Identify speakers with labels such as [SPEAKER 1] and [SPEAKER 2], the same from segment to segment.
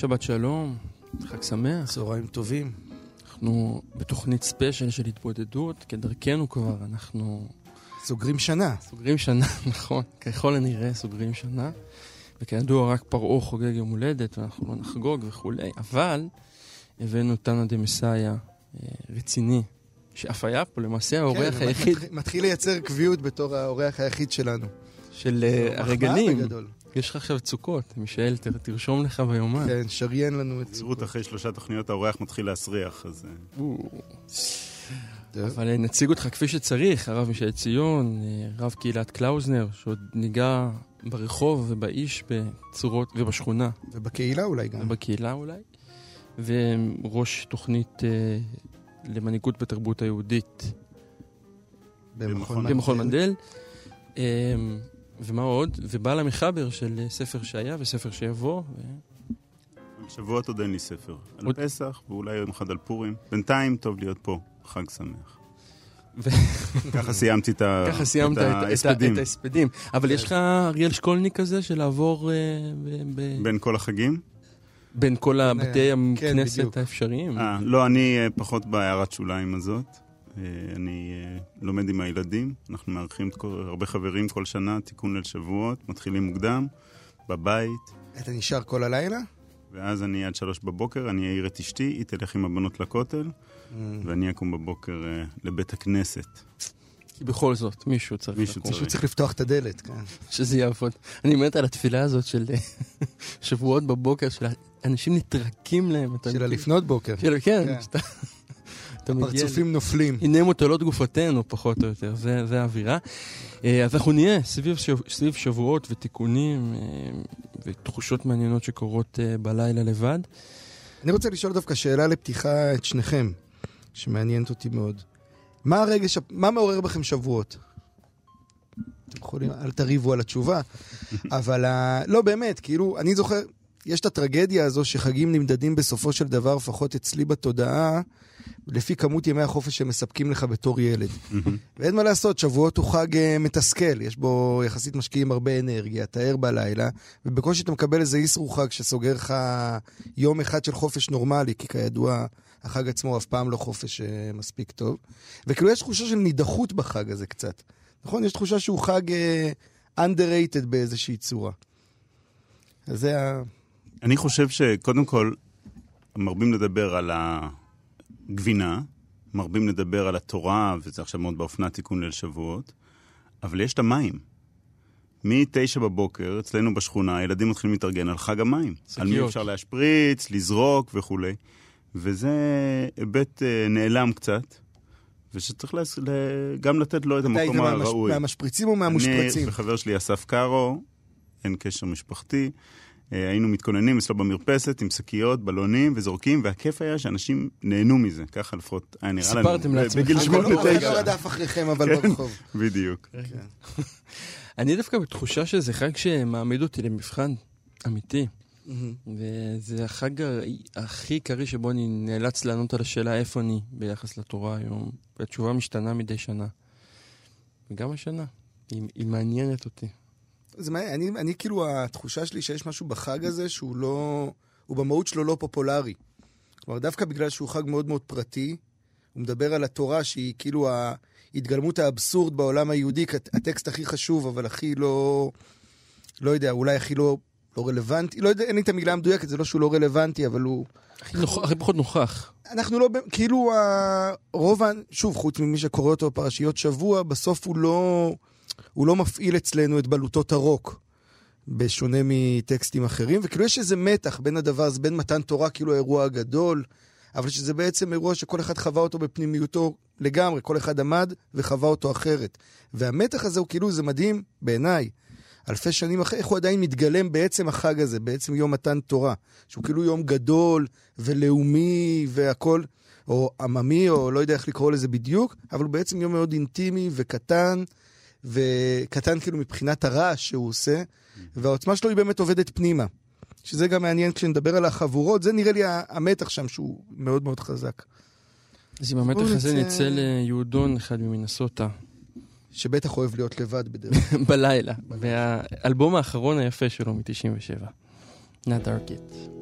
[SPEAKER 1] שבת שלום, חג שמח.
[SPEAKER 2] צהריים טובים.
[SPEAKER 1] אנחנו בתוכנית ספיישל של התבודדות, כדרכנו כבר, אנחנו
[SPEAKER 2] סוגרים שנה.
[SPEAKER 1] סוגרים שנה, נכון, ככל הנראה סוגרים שנה. וכידוע, רק פרעה חוגג יום הולדת, ואנחנו לא נחגוג וכולי, אבל הבאנו תנא דה מסאיה אה, רציני, שאף היה פה למעשה האורח
[SPEAKER 2] כן,
[SPEAKER 1] היחיד
[SPEAKER 2] מתחיל, מתחיל לייצר קביעות בתור האורח היחיד שלנו.
[SPEAKER 1] של אה, הרגלים. יש לך עכשיו צוקות, מישאל, ת- תרשום לך ביומן.
[SPEAKER 2] כן, שריין לנו את
[SPEAKER 3] זהירות אחרי שלושה תוכניות האורח מתחיל להסריח, אז... אה.
[SPEAKER 1] אבל אה, נציג אותך כפי שצריך, הרב מישל ציון, אה, רב קהילת קלאוזנר, שעוד ניגע ברחוב ובאיש בצורות, ובשכונה,
[SPEAKER 2] ובקהילה אולי גם.
[SPEAKER 1] ובקהילה אולי, וראש תוכנית אה, למנהיגות בתרבות היהודית
[SPEAKER 2] במכון
[SPEAKER 1] במכון מנדל. אה, ומה עוד? ובעל המחבר של אה, ספר שהיה וספר שיבוא. ו...
[SPEAKER 3] על שבועות עוד אין לי ספר. על
[SPEAKER 1] עוד-
[SPEAKER 3] פסח, ואולי יום אחד על פורים. בינתיים טוב להיות פה, חג שמח.
[SPEAKER 1] ו-
[SPEAKER 3] ככה סיימתי את ה-
[SPEAKER 1] ככה סיימת את, את, את,
[SPEAKER 3] ההספדים.
[SPEAKER 1] את ההספדים. אבל יש לך אריאל שקולניק כזה של לעבור אה, ב, ב,
[SPEAKER 3] בין כל החגים?
[SPEAKER 1] בין כל הבתי
[SPEAKER 2] כן,
[SPEAKER 1] הכנסת
[SPEAKER 2] בדיוק.
[SPEAKER 1] האפשריים.
[SPEAKER 3] אה, לא, אני פחות בהערת שוליים הזאת. אה, אני אה, לומד עם הילדים, אנחנו מארחים הרבה חברים כל שנה, תיקון ליל שבועות, מתחילים מוקדם, בבית,
[SPEAKER 2] אתה נשאר כל הלילה?
[SPEAKER 3] ואז אני עד שלוש בבוקר, אני אעיר את אשתי, היא תלך עם הבנות לכותל,
[SPEAKER 2] Mm.
[SPEAKER 3] ואני אקום בבוקר אה, לבית הכנסת.
[SPEAKER 1] כי בכל זאת, מישהו צריך
[SPEAKER 3] מישהו
[SPEAKER 1] לקום,
[SPEAKER 2] מישהו צריך לפתוח את הדלת, כן.
[SPEAKER 1] שזה יעבוד. אני מת על התפילה הזאת של שבועות בבוקר, של אנשים נטרקים להם.
[SPEAKER 2] של הלפנות בוקר.
[SPEAKER 1] של- כן,
[SPEAKER 2] כן.
[SPEAKER 1] אתה מגיע...
[SPEAKER 2] פרצופים נופלים.
[SPEAKER 1] הנה מוטלות גופתנו, פחות או יותר, זה, זה האווירה. אה, אז אנחנו נהיה סביב, שב- סביב שבועות ותיקונים אה, ותחושות מעניינות שקורות אה, בלילה לבד.
[SPEAKER 2] אני רוצה לשאול דווקא שאלה לפתיחה את שניכם, שמעניינת אותי מאוד. מה הרגש, מה מעורר בכם שבועות? אתם יכולים, אל תריבו על התשובה, אבל ה... לא באמת, כאילו, אני זוכר, יש את הטרגדיה הזו שחגים נמדדים בסופו של דבר, לפחות אצלי בתודעה, לפי כמות ימי החופש שמספקים לך בתור ילד. ואין מה לעשות, שבועות הוא חג אה, מתסכל, יש בו יחסית משקיעים הרבה אנרגיה, אתה ער בלילה, ובקושי אתה מקבל איזה איסרו חג שסוגר לך יום אחד של חופש נורמלי, כי כידוע, החג עצמו אף פעם לא חופש אה, מספיק טוב. וכאילו יש תחושה של נידחות בחג הזה קצת. נכון? יש תחושה שהוא חג אה, underrated באיזושהי צורה. אז זה ה...
[SPEAKER 3] אני חושב שקודם כל, מרבים לדבר על הגבינה, מרבים לדבר על התורה, וזה עכשיו מאוד באופנה תיקון ליל שבועות, אבל יש את המים. מתשע בבוקר, אצלנו בשכונה, הילדים מתחילים להתארגן על חג המים. על מי
[SPEAKER 1] שקיות.
[SPEAKER 3] אפשר להשפריץ, לזרוק וכולי. וזה היבט אה, נעלם קצת, ושצריך לס... ל... גם לתת לו את
[SPEAKER 2] אתה היית
[SPEAKER 3] המקום
[SPEAKER 2] מהמש-
[SPEAKER 3] הראוי.
[SPEAKER 2] מהמשפריצים או מהמושפרצים?
[SPEAKER 3] אני וחבר שלי אסף קארו, אין קשר משפחתי. אה, היינו מתכוננים אצלו במרפסת עם שקיות, בלונים וזורקים, והכיף היה שאנשים נהנו מזה, ככה לפחות היה נראה לנו.
[SPEAKER 1] סיפרתם לעצמכם.
[SPEAKER 3] בגיל
[SPEAKER 2] אבל
[SPEAKER 3] שמונה,
[SPEAKER 2] לא- אבל
[SPEAKER 3] תשע.
[SPEAKER 2] לא רדף אחריכם, אבל ברחוב.
[SPEAKER 3] בדיוק.
[SPEAKER 1] אני דווקא בתחושה שזה חג שמעמיד אותי למבחן אמיתי.
[SPEAKER 2] מהמם.
[SPEAKER 1] וזה החג הכי עיקרי שבו אני נאלץ לענות על השאלה איפה אני ביחס לתורה היום. והתשובה משתנה מדי שנה. וגם השנה. היא מעניינת אותי.
[SPEAKER 2] זה מעניין, אני, אני כאילו, התחושה שלי שיש משהו בחג הזה שהוא לא... הוא במהות שלו לא פופולרי. כלומר, דווקא בגלל שהוא חג מאוד מאוד פרטי, הוא מדבר על התורה שהיא כאילו ההתגלמות האבסורד בעולם היהודי, הטקסט הכי חשוב, אבל הכי לא... לא יודע, אולי הכי לא, לא רלוונטי, לא יודע, אין לי את המילה המדויקת, זה לא שהוא לא רלוונטי, אבל הוא...
[SPEAKER 1] הכי, נוכ... הכי פחות נוכח.
[SPEAKER 2] אנחנו לא, כאילו, הרוב, שוב, חוץ ממי שקורא אותו בפרשיות שבוע, בסוף הוא לא, הוא לא מפעיל אצלנו את בלוטות הרוק, בשונה מטקסטים אחרים, וכאילו יש איזה מתח בין הדבר הזה, בין מתן תורה, כאילו האירוע הגדול, אבל שזה בעצם אירוע שכל אחד חווה אותו בפנימיותו לגמרי, כל אחד עמד וחווה אותו אחרת. והמתח הזה הוא כאילו, זה מדהים בעיניי. אלפי שנים אחרי, איך הוא עדיין מתגלם בעצם החג הזה, בעצם יום מתן תורה, שהוא כאילו יום גדול ולאומי והכול, או עממי, או לא יודע איך לקרוא לזה בדיוק, אבל הוא בעצם יום מאוד אינטימי וקטן, וקטן כאילו מבחינת הרעש שהוא עושה, והעוצמה שלו היא באמת עובדת פנימה. שזה גם מעניין כשנדבר על החבורות, זה נראה לי המתח שם שהוא מאוד מאוד חזק.
[SPEAKER 4] אז עם המתח הזה נצא ליהודון אחד ממנסוטה.
[SPEAKER 2] שבטח אוהב להיות לבד בדרך כלל.
[SPEAKER 4] בלילה. והאלבום האחרון היפה שלו מ-97. Not Dark It.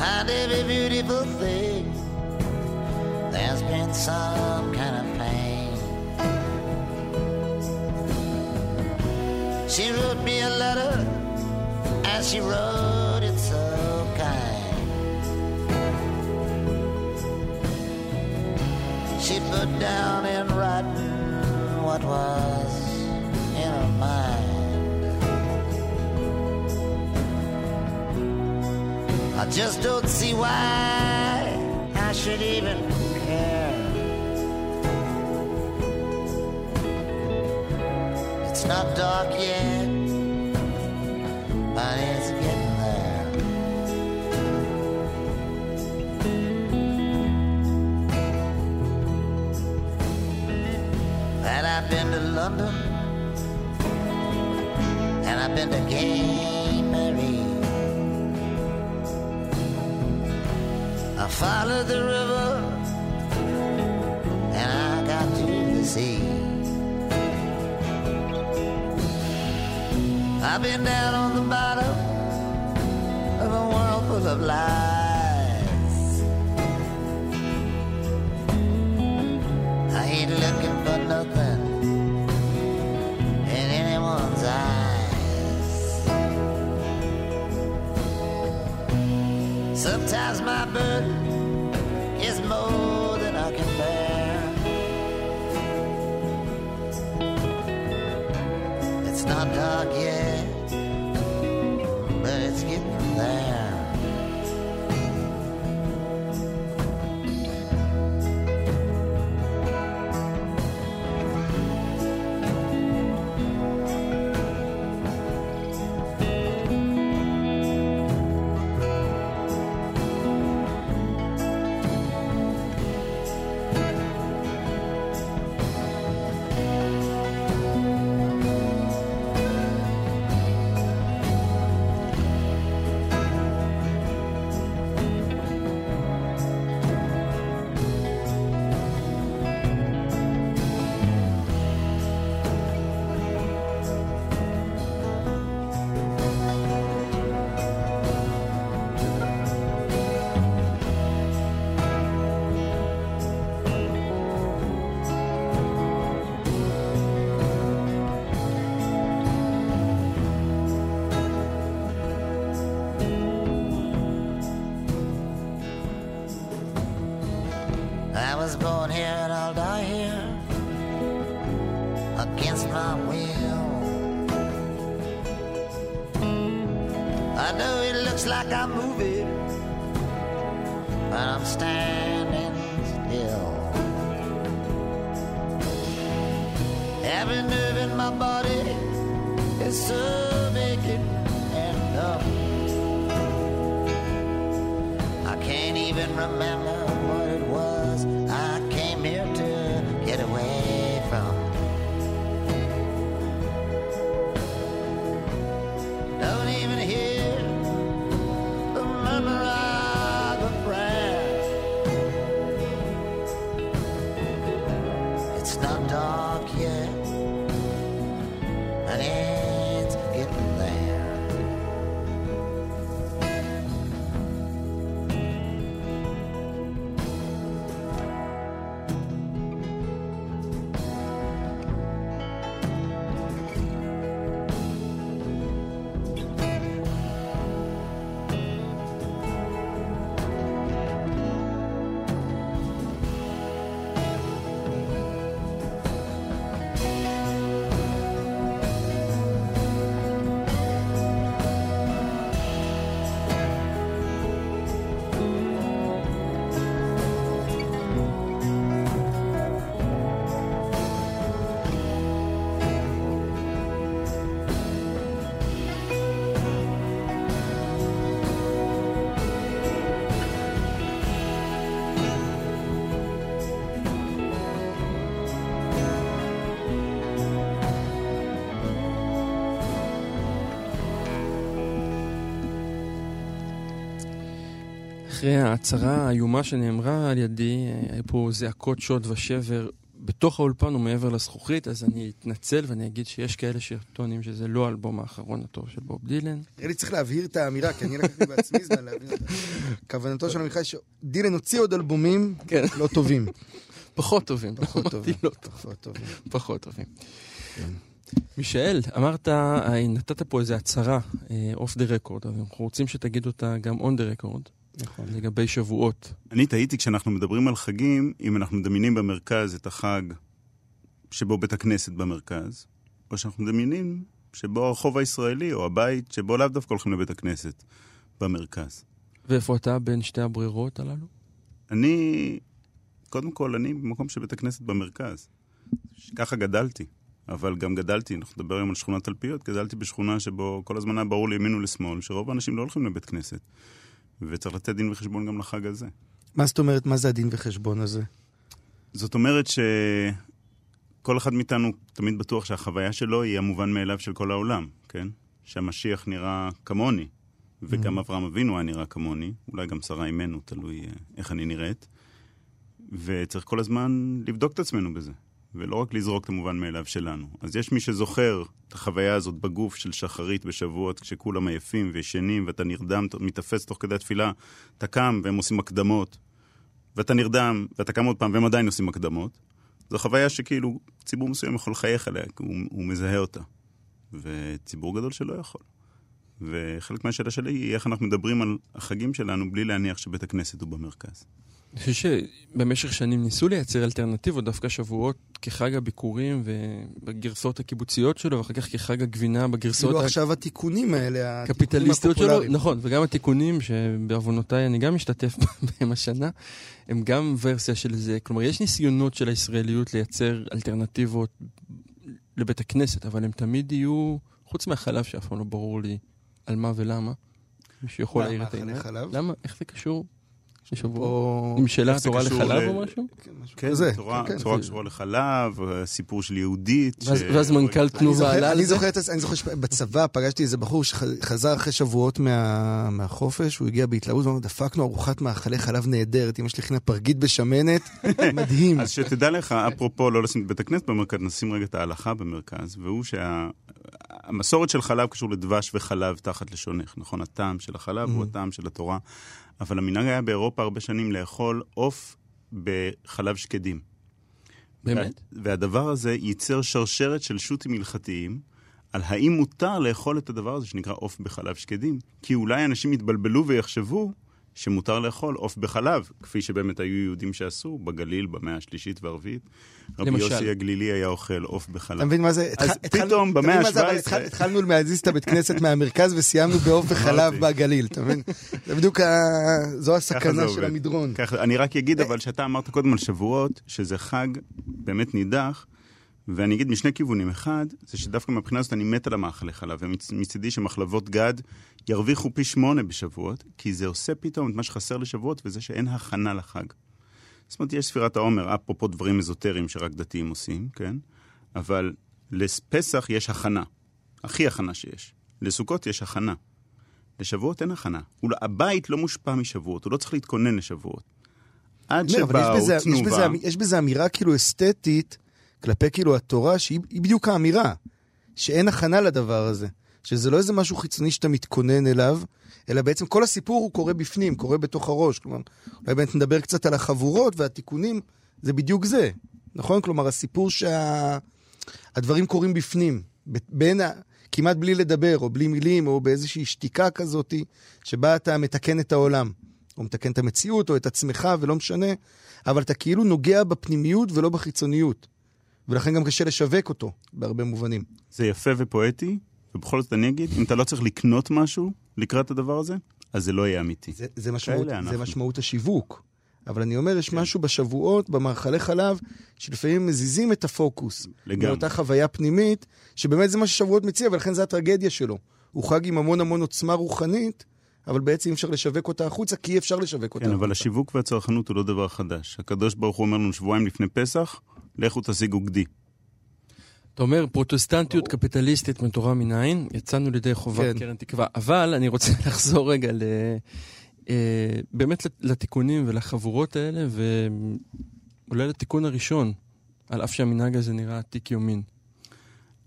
[SPEAKER 4] Behind every beautiful thing, there's been some kind of pain. She wrote me a letter, and she wrote it so kind. She put down in writing what was just don't see why I should even care. It's not dark yet, but it's getting there. And I've been to London, and I've been to Gay followed the river, and I got to the sea. I've been down on the bottom of a world full of lies. It's not dark.
[SPEAKER 1] אחרי ההצהרה האיומה שנאמרה על ידי, אה, היו פה זעקות שוד ושבר בתוך האולפן ומעבר לזכוכית, אז אני אתנצל ואני אגיד שיש כאלה שטוענים שזה לא האלבום האחרון הטוב של בוב דילן.
[SPEAKER 2] נראה לי צריך להבהיר את האמירה, כי אני לקחתי בעצמי זמן להבין אותה. כוונתו של עמיחי שדילן הוציא עוד אלבומים
[SPEAKER 1] כן.
[SPEAKER 2] לא טובים.
[SPEAKER 1] פחות טובים.
[SPEAKER 2] פחות טובים.
[SPEAKER 1] לא,
[SPEAKER 2] פחות טובים.
[SPEAKER 1] פחות טובים.
[SPEAKER 2] כן.
[SPEAKER 1] מישאל, אמרת, אה, נתת פה איזו הצהרה off the record, אנחנו רוצים שתגיד אותה גם on the record,
[SPEAKER 2] נכון.
[SPEAKER 1] לגבי שבועות.
[SPEAKER 3] אני תהיתי כשאנחנו מדברים על חגים, אם אנחנו מדמיינים במרכז את החג שבו בית הכנסת במרכז, או שאנחנו מדמיינים שבו הרחוב הישראלי, או הבית שבו לאו דווקא הולכים לבית הכנסת במרכז.
[SPEAKER 1] ואיפה אתה בין שתי הברירות הללו?
[SPEAKER 3] אני, קודם כל, אני במקום של בית הכנסת במרכז. ככה גדלתי. אבל גם גדלתי, אנחנו נדבר היום על שכונת תלפיות, גדלתי בשכונה שבו כל הזמן היה ברור לימין ולשמאל, שרוב האנשים לא הולכים לבית כנסת. וצריך לתת דין וחשבון גם לחג הזה.
[SPEAKER 2] מה זאת אומרת, מה זה הדין וחשבון הזה?
[SPEAKER 3] זאת אומרת שכל אחד מאיתנו תמיד בטוח שהחוויה שלו היא המובן מאליו של כל העולם, כן? שהמשיח נראה כמוני, וגם אברהם אבינו היה נראה כמוני, אולי גם שרה אימנו, תלוי אה, איך אני נראית. וצריך כל הזמן לבדוק את עצמנו בזה, ולא רק לזרוק את המובן מאליו שלנו. אז יש מי שזוכר את החוויה הזאת בגוף של שחרית בשבועות, כשכולם עייפים וישנים, ואתה נרדם, מתאפס תוך כדי התפילה, אתה קם והם עושים הקדמות, ואתה נרדם, ואתה קם עוד פעם, והם עדיין עושים הקדמות. זו חוויה שכאילו ציבור מסוים יכול לחייך עליה, כי הוא, הוא מזהה אותה. וציבור גדול שלא יכול. וחלק מהשאלה שלי היא איך אנחנו מדברים על החגים שלנו בלי להניח שבית הכנסת הוא במרכז.
[SPEAKER 1] אני חושב שבמשך שנים ניסו לייצר אלטרנטיבות, דווקא שבועות כחג הביקורים ובגרסאות הקיבוציות שלו, ואחר כך כחג הגבינה בגרסאות
[SPEAKER 2] כאילו עכשיו התיקונים האלה, התיקונים
[SPEAKER 1] הקפיטליסטיות שלו,
[SPEAKER 2] הפופולריים.
[SPEAKER 1] נכון, וגם התיקונים שבעוונותיי אני גם משתתף בהם השנה, הם גם ורסיה של זה, כלומר יש ניסיונות של הישראליות לייצר אלטרנטיבות לבית הכנסת, אבל הם תמיד יהיו, חוץ מהחלב שאף פעם לא ברור לי על מה ולמה, מישהו יכול להעיר את העניין. למה? איך זה קשור? לשבוע?
[SPEAKER 2] או...
[SPEAKER 1] עם שאלה
[SPEAKER 3] קשור
[SPEAKER 1] לחלב
[SPEAKER 3] ל-
[SPEAKER 1] או משהו?
[SPEAKER 2] כן, משהו
[SPEAKER 3] כן. צורה,
[SPEAKER 2] כן,
[SPEAKER 3] קשורה לחלב, סיפור של יהודית.
[SPEAKER 1] ואז-
[SPEAKER 3] ש-
[SPEAKER 1] ואז מנכ"ל תנובה עלה על
[SPEAKER 2] אני
[SPEAKER 1] זה?
[SPEAKER 2] אני זוכר שבצבא פגשתי איזה בחור שחזר אחרי שבועות מה- מהחופש, הוא הגיע בהתלהבות, ואמר, דפקנו ארוחת מאכלי חלב נהדרת, אמא שלי הכינה פרגית בשמנת, מדהים.
[SPEAKER 3] אז שתדע לך, אפרופו לא לשים את בית הכנסת במרכז, נשים רגע את ההלכה במרכז, והוא שהמסורת של חלב קשור לדבש וחלב תחת לשונך, נכון? הטעם של החלב הוא הטעם של התורה, אבל המנהג היה באירופה הרבה שנים לאכול עוף בחלב שקדים.
[SPEAKER 1] באמת?
[SPEAKER 3] וה- והדבר הזה ייצר שרשרת של שו"תים הלכתיים על האם מותר לאכול את הדבר הזה שנקרא עוף בחלב שקדים. כי אולי אנשים יתבלבלו ויחשבו שמותר לאכול עוף בחלב, כפי שבאמת היו יהודים שעשו בגליל במאה השלישית והרביעית. רבי
[SPEAKER 1] למשל.
[SPEAKER 3] יוסי הגלילי היה אוכל עוף בחלב.
[SPEAKER 2] אתה מבין מה זה?
[SPEAKER 3] אז פתאום במאה
[SPEAKER 2] מבין מה זה? אבל
[SPEAKER 3] ה-17
[SPEAKER 2] התחל- התחלנו להזיז את הבית כנסת מהמרכז וסיימנו בעוף
[SPEAKER 3] אמרתי.
[SPEAKER 2] בגליל, אתה מבין? זה בדיוק, ה- זו הסכנה של. המדרון.
[SPEAKER 3] אני רק אגיד אבל שאתה אמרת קודם על שבועות, שזה חג באמת נידח, ואני אגיד משני כיוונים. אחד, זה שדווקא מהבחינה הזאת אני מת על המאכלי חלב, ומצידי שמחלבות גד ירוויחו פי שמונה בשבועות, כי זה עושה פתאום את מה שחסר לשבועות, וזה שאין הכנה לחג. זאת אומרת, יש ספירת העומר, אפרופו דברים אזוטריים שרק דתיים עושים, כן? אבל לפסח יש הכנה, הכי הכנה שיש. לסוכות יש הכנה. לשבועות אין הכנה. הבית לא מושפע משבועות, הוא לא צריך להתכונן לשבועות. עד שבאו תנובה,
[SPEAKER 2] בזה- יש בזה אמירה כאילו אסתטית כלפי כאילו התורה, שהיא היא בדיוק האמירה, שאין הכנה לדבר הזה. שזה לא איזה משהו חיצוני שאתה מתכונן אליו, אלא בעצם כל הסיפור הוא קורה בפנים, קורה בתוך הראש. כלומר, אולי באמת נדבר קצת על החבורות והתיקונים, זה בדיוק זה, נכון? כלומר, הסיפור שהדברים קורים בפנים, בין ה... כמעט בלי לדבר, או בלי מילים, או באיזושהי שתיקה כזאת, שבה אתה מתקן את העולם. או מתקן את המציאות, או את עצמך, ולא משנה, אבל אתה כאילו נוגע בפנימיות ולא בחיצוניות. ולכן גם קשה לשווק אותו, בהרבה מובנים.
[SPEAKER 3] זה יפה ופואטי, ובכל זאת אני אגיד, אם אתה לא צריך לקנות משהו לקראת הדבר הזה, אז זה לא יהיה אמיתי.
[SPEAKER 2] זה, זה, משמעות, זה. משמעות השיווק. אבל אני אומר, יש משהו בשבועות, במאכלי חלב, שלפעמים מזיזים את הפוקוס.
[SPEAKER 3] לגמרי.
[SPEAKER 2] מאותה חוויה פנימית, שבאמת זה מה ששבועות מציע, ולכן זה הטרגדיה שלו. הוא חג עם המון המון עוצמה רוחנית, אבל בעצם אי אפשר לשווק אותה החוצה, כי אי אפשר לשווק אותה
[SPEAKER 3] כן,
[SPEAKER 2] החוצה.
[SPEAKER 3] אבל השיווק והצרכנות הוא לא דבר חדש. הקדוש ברוך הוא אומר לנו שבועיים לפני פסח, לכו תשיגו גדי.
[SPEAKER 1] אתה אומר, פרוטסטנטיות קפיטליסטית מתורה מנין, יצאנו לידי חובת
[SPEAKER 2] כן.
[SPEAKER 1] קרן תקווה. אבל אני רוצה לחזור רגע ל... אה, באמת לת- לתיקונים ולחבורות האלה, ואולי לתיקון הראשון, על אף שהמנהג הזה נראה עתיק יומין.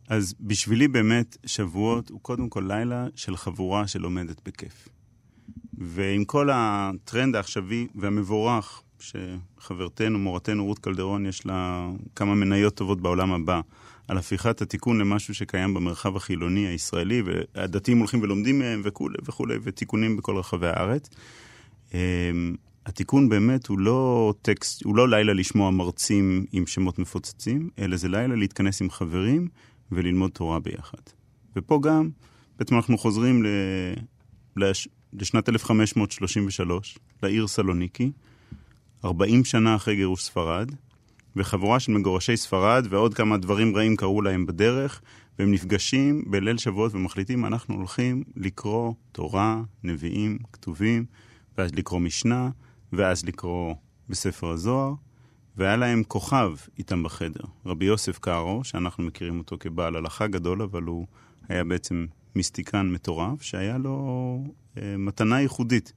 [SPEAKER 3] אז בשבילי באמת, שבועות הוא קודם כל לילה של חבורה שלומדת בכיף. ועם כל הטרנד העכשווי והמבורך, שחברתנו, מורתנו רות קלדרון, יש לה כמה מניות טובות בעולם הבא, על הפיכת התיקון למשהו שקיים במרחב החילוני הישראלי, והדתיים הולכים ולומדים מהם וכולי וכולי, ותיקונים בכל רחבי הארץ. אמ, התיקון באמת הוא לא טקסט, הוא לא לילה לשמוע מרצים עם שמות מפוצצים, אלא זה לילה להתכנס עם חברים וללמוד תורה ביחד. ופה גם, בעצם אנחנו חוזרים ל... לש... לשנת 1533, לעיר סלוניקי, 40 שנה אחרי גירוש ספרד, וחבורה של מגורשי ספרד ועוד כמה דברים רעים קרו להם בדרך, והם נפגשים בליל שבועות ומחליטים, אנחנו הולכים לקרוא תורה, נביאים, כתובים, ואז לקרוא משנה, ואז לקרוא בספר הזוהר, והיה להם כוכב איתם בחדר, רבי יוסף קארו, שאנחנו מכירים אותו כבעל הלכה גדול, אבל הוא היה בעצם מיסטיקן מטורף, שהיה לו אה, מתנה ייחודית.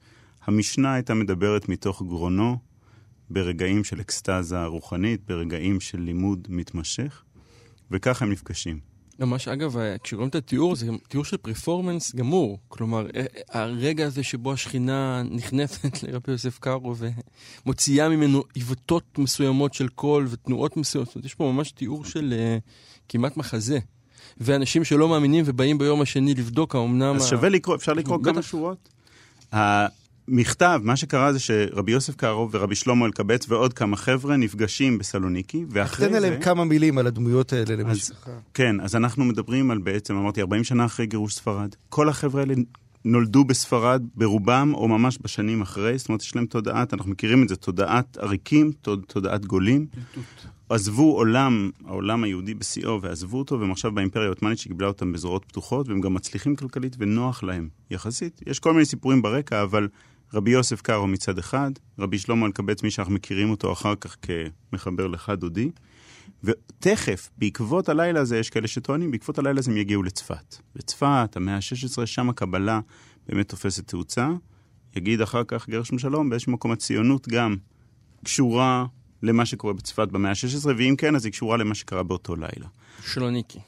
[SPEAKER 3] המשנה הייתה מדברת מתוך גרונו, ברגעים של אקסטזה רוחנית, ברגעים של לימוד מתמשך, וככה הם נפגשים.
[SPEAKER 1] ממש, אגב, אה, כשרואים את התיאור, זה תיאור של פרפורמנס גמור. כלומר, אה, אה, הרגע הזה שבו השכינה נכנסת לרבי יוסף קארו ומוציאה ממנו עיוותות מסוימות של קול ותנועות מסוימות. זאת אומרת, יש פה ממש תיאור של אה, כמעט מחזה. ואנשים שלא מאמינים ובאים ביום השני לבדוק האומנם...
[SPEAKER 3] אז
[SPEAKER 1] ה-
[SPEAKER 3] שווה לקרוא, אפשר לקרוא. כמה שורות. המכתב, מה שקרה זה שרבי יוסף קארו ורבי שלמה אלקבץ ועוד כמה חבר'ה נפגשים בסלוניקי, ואחרי
[SPEAKER 2] תן
[SPEAKER 3] זה...
[SPEAKER 2] עליהם כמה מילים על הדמויות האלה, שככה.
[SPEAKER 3] כן, אז אנחנו מדברים על בעצם, אמרתי, 40 שנה אחרי גירוש ספרד. כל החבר'ה האלה נולדו בספרד ברובם, או ממש בשנים אחרי, זאת אומרת, יש להם תודעת, אנחנו מכירים את זה, תודעת עריקים, תוד, תודעת גולים. עזבו עולם, העולם היהודי בשיאו, ועזבו אותו, והם עכשיו באימפריה העות'מאנית שקיבלה אותם בזרועות פתוחות, והם גם מצליחים כלכלית ונוח להם, יחסית. יש כל מיני סיפורים ברקע, אבל רבי יוסף קארו מצד אחד, רבי שלמה אלקבץ, מי שאנחנו מכירים אותו אחר כך כמחבר לחד דודי, ותכף, בעקבות הלילה הזה, יש כאלה שטוענים, בעקבות הלילה הזה הם יגיעו לצפת. לצפת, המאה ה-16, שם הקבלה באמת תופסת תאוצה. יגיד אחר כך גרשום שלום, באיזשהו מקום הציונות גם קשורה למה שקורה בצפת במאה ה-16, ואם כן, אז היא קשורה למה שקרה באותו לילה.
[SPEAKER 1] שלוניקי.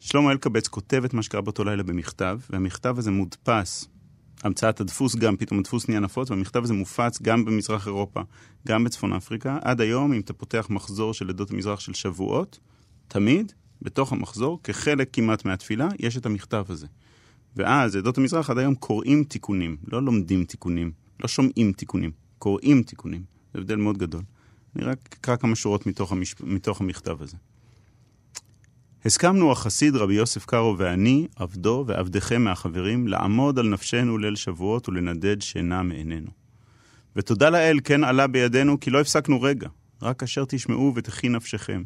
[SPEAKER 3] שלמה אלקבץ כותב את מה שקרה באותו לילה במכתב, והמכתב הזה מודפס. המצאת הדפוס גם, פתאום הדפוס נהיה נפוץ, והמכתב הזה מופץ גם במזרח אירופה, גם בצפון אפריקה. עד היום, אם אתה פותח מחזור של עדות המזרח של שבועות, תמיד, בתוך המחזור, כחלק כמעט מהתפילה, יש את המכתב הזה. ואז עדות המזרח עד היום קוראים תיקונים, לא לומדים תיקונים. לא שומעים תיקונים, קוראים תיקונים. זה הבדל מאוד גדול. אני רק אקרא כמה שורות מתוך, המש... מתוך המכתב הזה. הסכמנו החסיד רבי יוסף קארו ואני, עבדו ועבדכם מהחברים, לעמוד על נפשנו ליל שבועות ולנדד שינה מעינינו. ותודה לאל כן עלה בידינו, כי לא הפסקנו רגע, רק כאשר תשמעו ותחי נפשכם.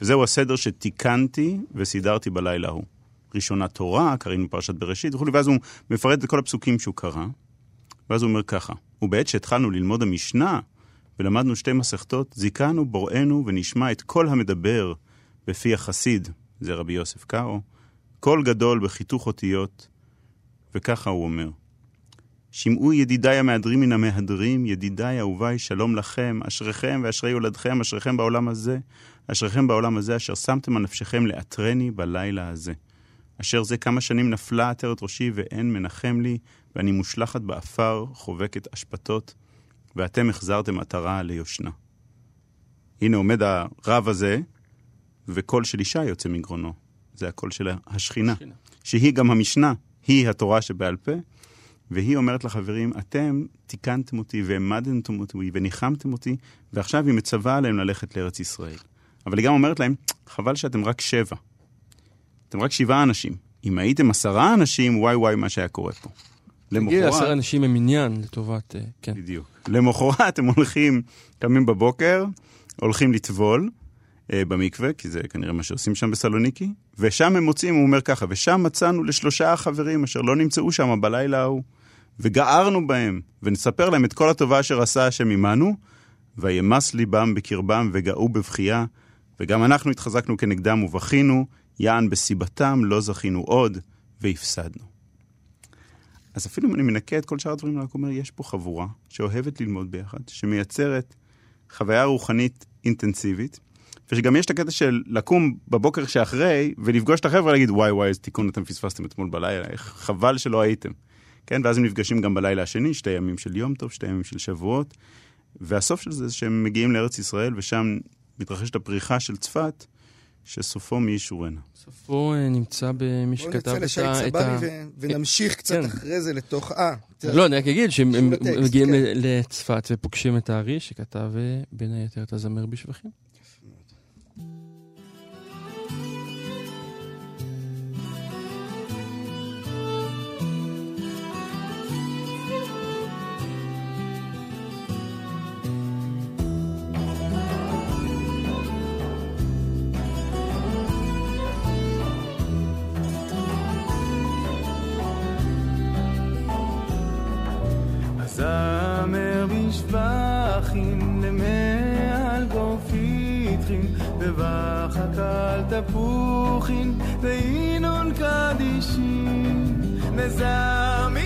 [SPEAKER 3] וזהו הסדר שתיקנתי וסידרתי בלילה ההוא. ראשונה תורה, קראנו פרשת בראשית וכולי, ואז הוא מפרט את כל הפסוקים שהוא קרא, ואז הוא אומר ככה, ובעת שהתחלנו ללמוד המשנה, ולמדנו שתי מסכתות, זיכנו בוראנו ונשמע את כל המדבר בפי החסיד, זה רבי יוסף קארו, קול גדול בחיתוך אותיות, וככה הוא אומר: שמעו ידידיי המהדרים מן המהדרים, ידידיי אהוביי, שלום לכם, אשריכם ואשרי יולדכם, אשריכם בעולם הזה, אשריכם בעולם הזה, אשר שמתם על נפשכם לעטרני בלילה הזה. אשר זה כמה שנים נפלה עטרת ראשי ואין מנחם לי, ואני מושלכת באפר, חובקת אשפתות, ואתם החזרתם עטרה ליושנה. הנה עומד הרב הזה, וקול של אישה יוצא מגרונו. זה הקול של השכינה, השכינה. שהיא גם המשנה, היא התורה שבעל פה, והיא אומרת לחברים, אתם תיקנתם אותי והעמדתם אותי וניחמתם אותי, ועכשיו היא מצווה עליהם ללכת לארץ ישראל. אבל היא גם אומרת להם, חבל שאתם רק שבע. אתם רק שבעה אנשים. אם הייתם עשרה אנשים, וואי וואי מה שהיה קורה פה.
[SPEAKER 1] למחרת... עשרה אנשים הם עניין לטובת... אה, כן.
[SPEAKER 3] בדיוק. למחרת הם הולכים, קמים בבוקר, הולכים לטבול במקווה, כי זה כנראה מה שעושים שם בסלוניקי, ושם הם מוצאים, הוא אומר ככה, ושם מצאנו לשלושה חברים אשר לא נמצאו שם בלילה ההוא, וגערנו בהם, ונספר להם את כל הטובה אשר עשה השם עמנו, וימס ליבם בקרבם וגאו בבכייה, וגם אנחנו התחזקנו כנגדם ובכינו, יען בסיבתם לא זכינו עוד, והפסדנו. אז אפילו אם אני מנקה את כל שאר הדברים, רק אומר, יש פה חבורה שאוהבת ללמוד ביחד, שמייצרת חוויה רוחנית אינטנסיבית, ושגם יש את הקטע של לקום בבוקר שאחרי ולפגוש את החבר'ה ולהגיד, וואי וואי, איזה תיקון אתם פספסתם אתמול בלילה, חבל שלא הייתם. כן, ואז הם נפגשים גם בלילה השני, שתי ימים של יום טוב, שתי ימים של שבועות, והסוף של זה שהם מגיעים לארץ ישראל, ושם מתרחשת הפריחה של צפת, שסופו מי ישורנה.
[SPEAKER 1] סופו אה, נמצא במי שכתב את ה...
[SPEAKER 2] בוא נצא לשי צברי ונמשיך קצת כן. אחרי זה לתוך... אה.
[SPEAKER 1] לא, אני רק אגיד שהם מגיעים כן. לצפת ופוגשים את הארי, שכתב אה, בין היתר את הזמר בשבחים.
[SPEAKER 5] תפוחין ואינון קדישין נזמין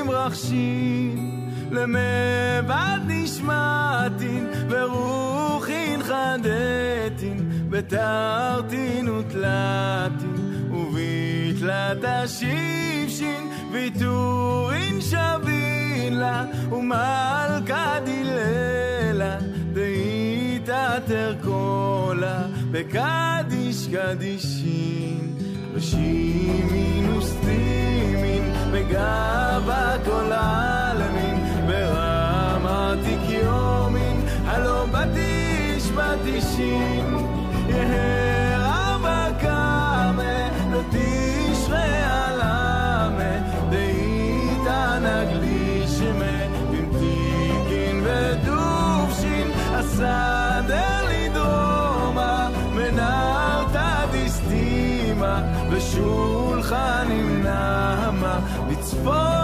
[SPEAKER 5] עם רכשין למבד נשמעתין ורוחין חדתין בתרתין ותלתין ובתלת השיפשין ויתורין שבין לה ומלכה דיללה דאיתא תרקולה בקדיש קדישין ושימין וסטימין בגאוות כל העלמין ברמת קיומין הלא בטיש בטישין יהא רבה קמא לא תשרה עלמא דאיתא נגלישמא במתיקין ודובשין הסדר בצפון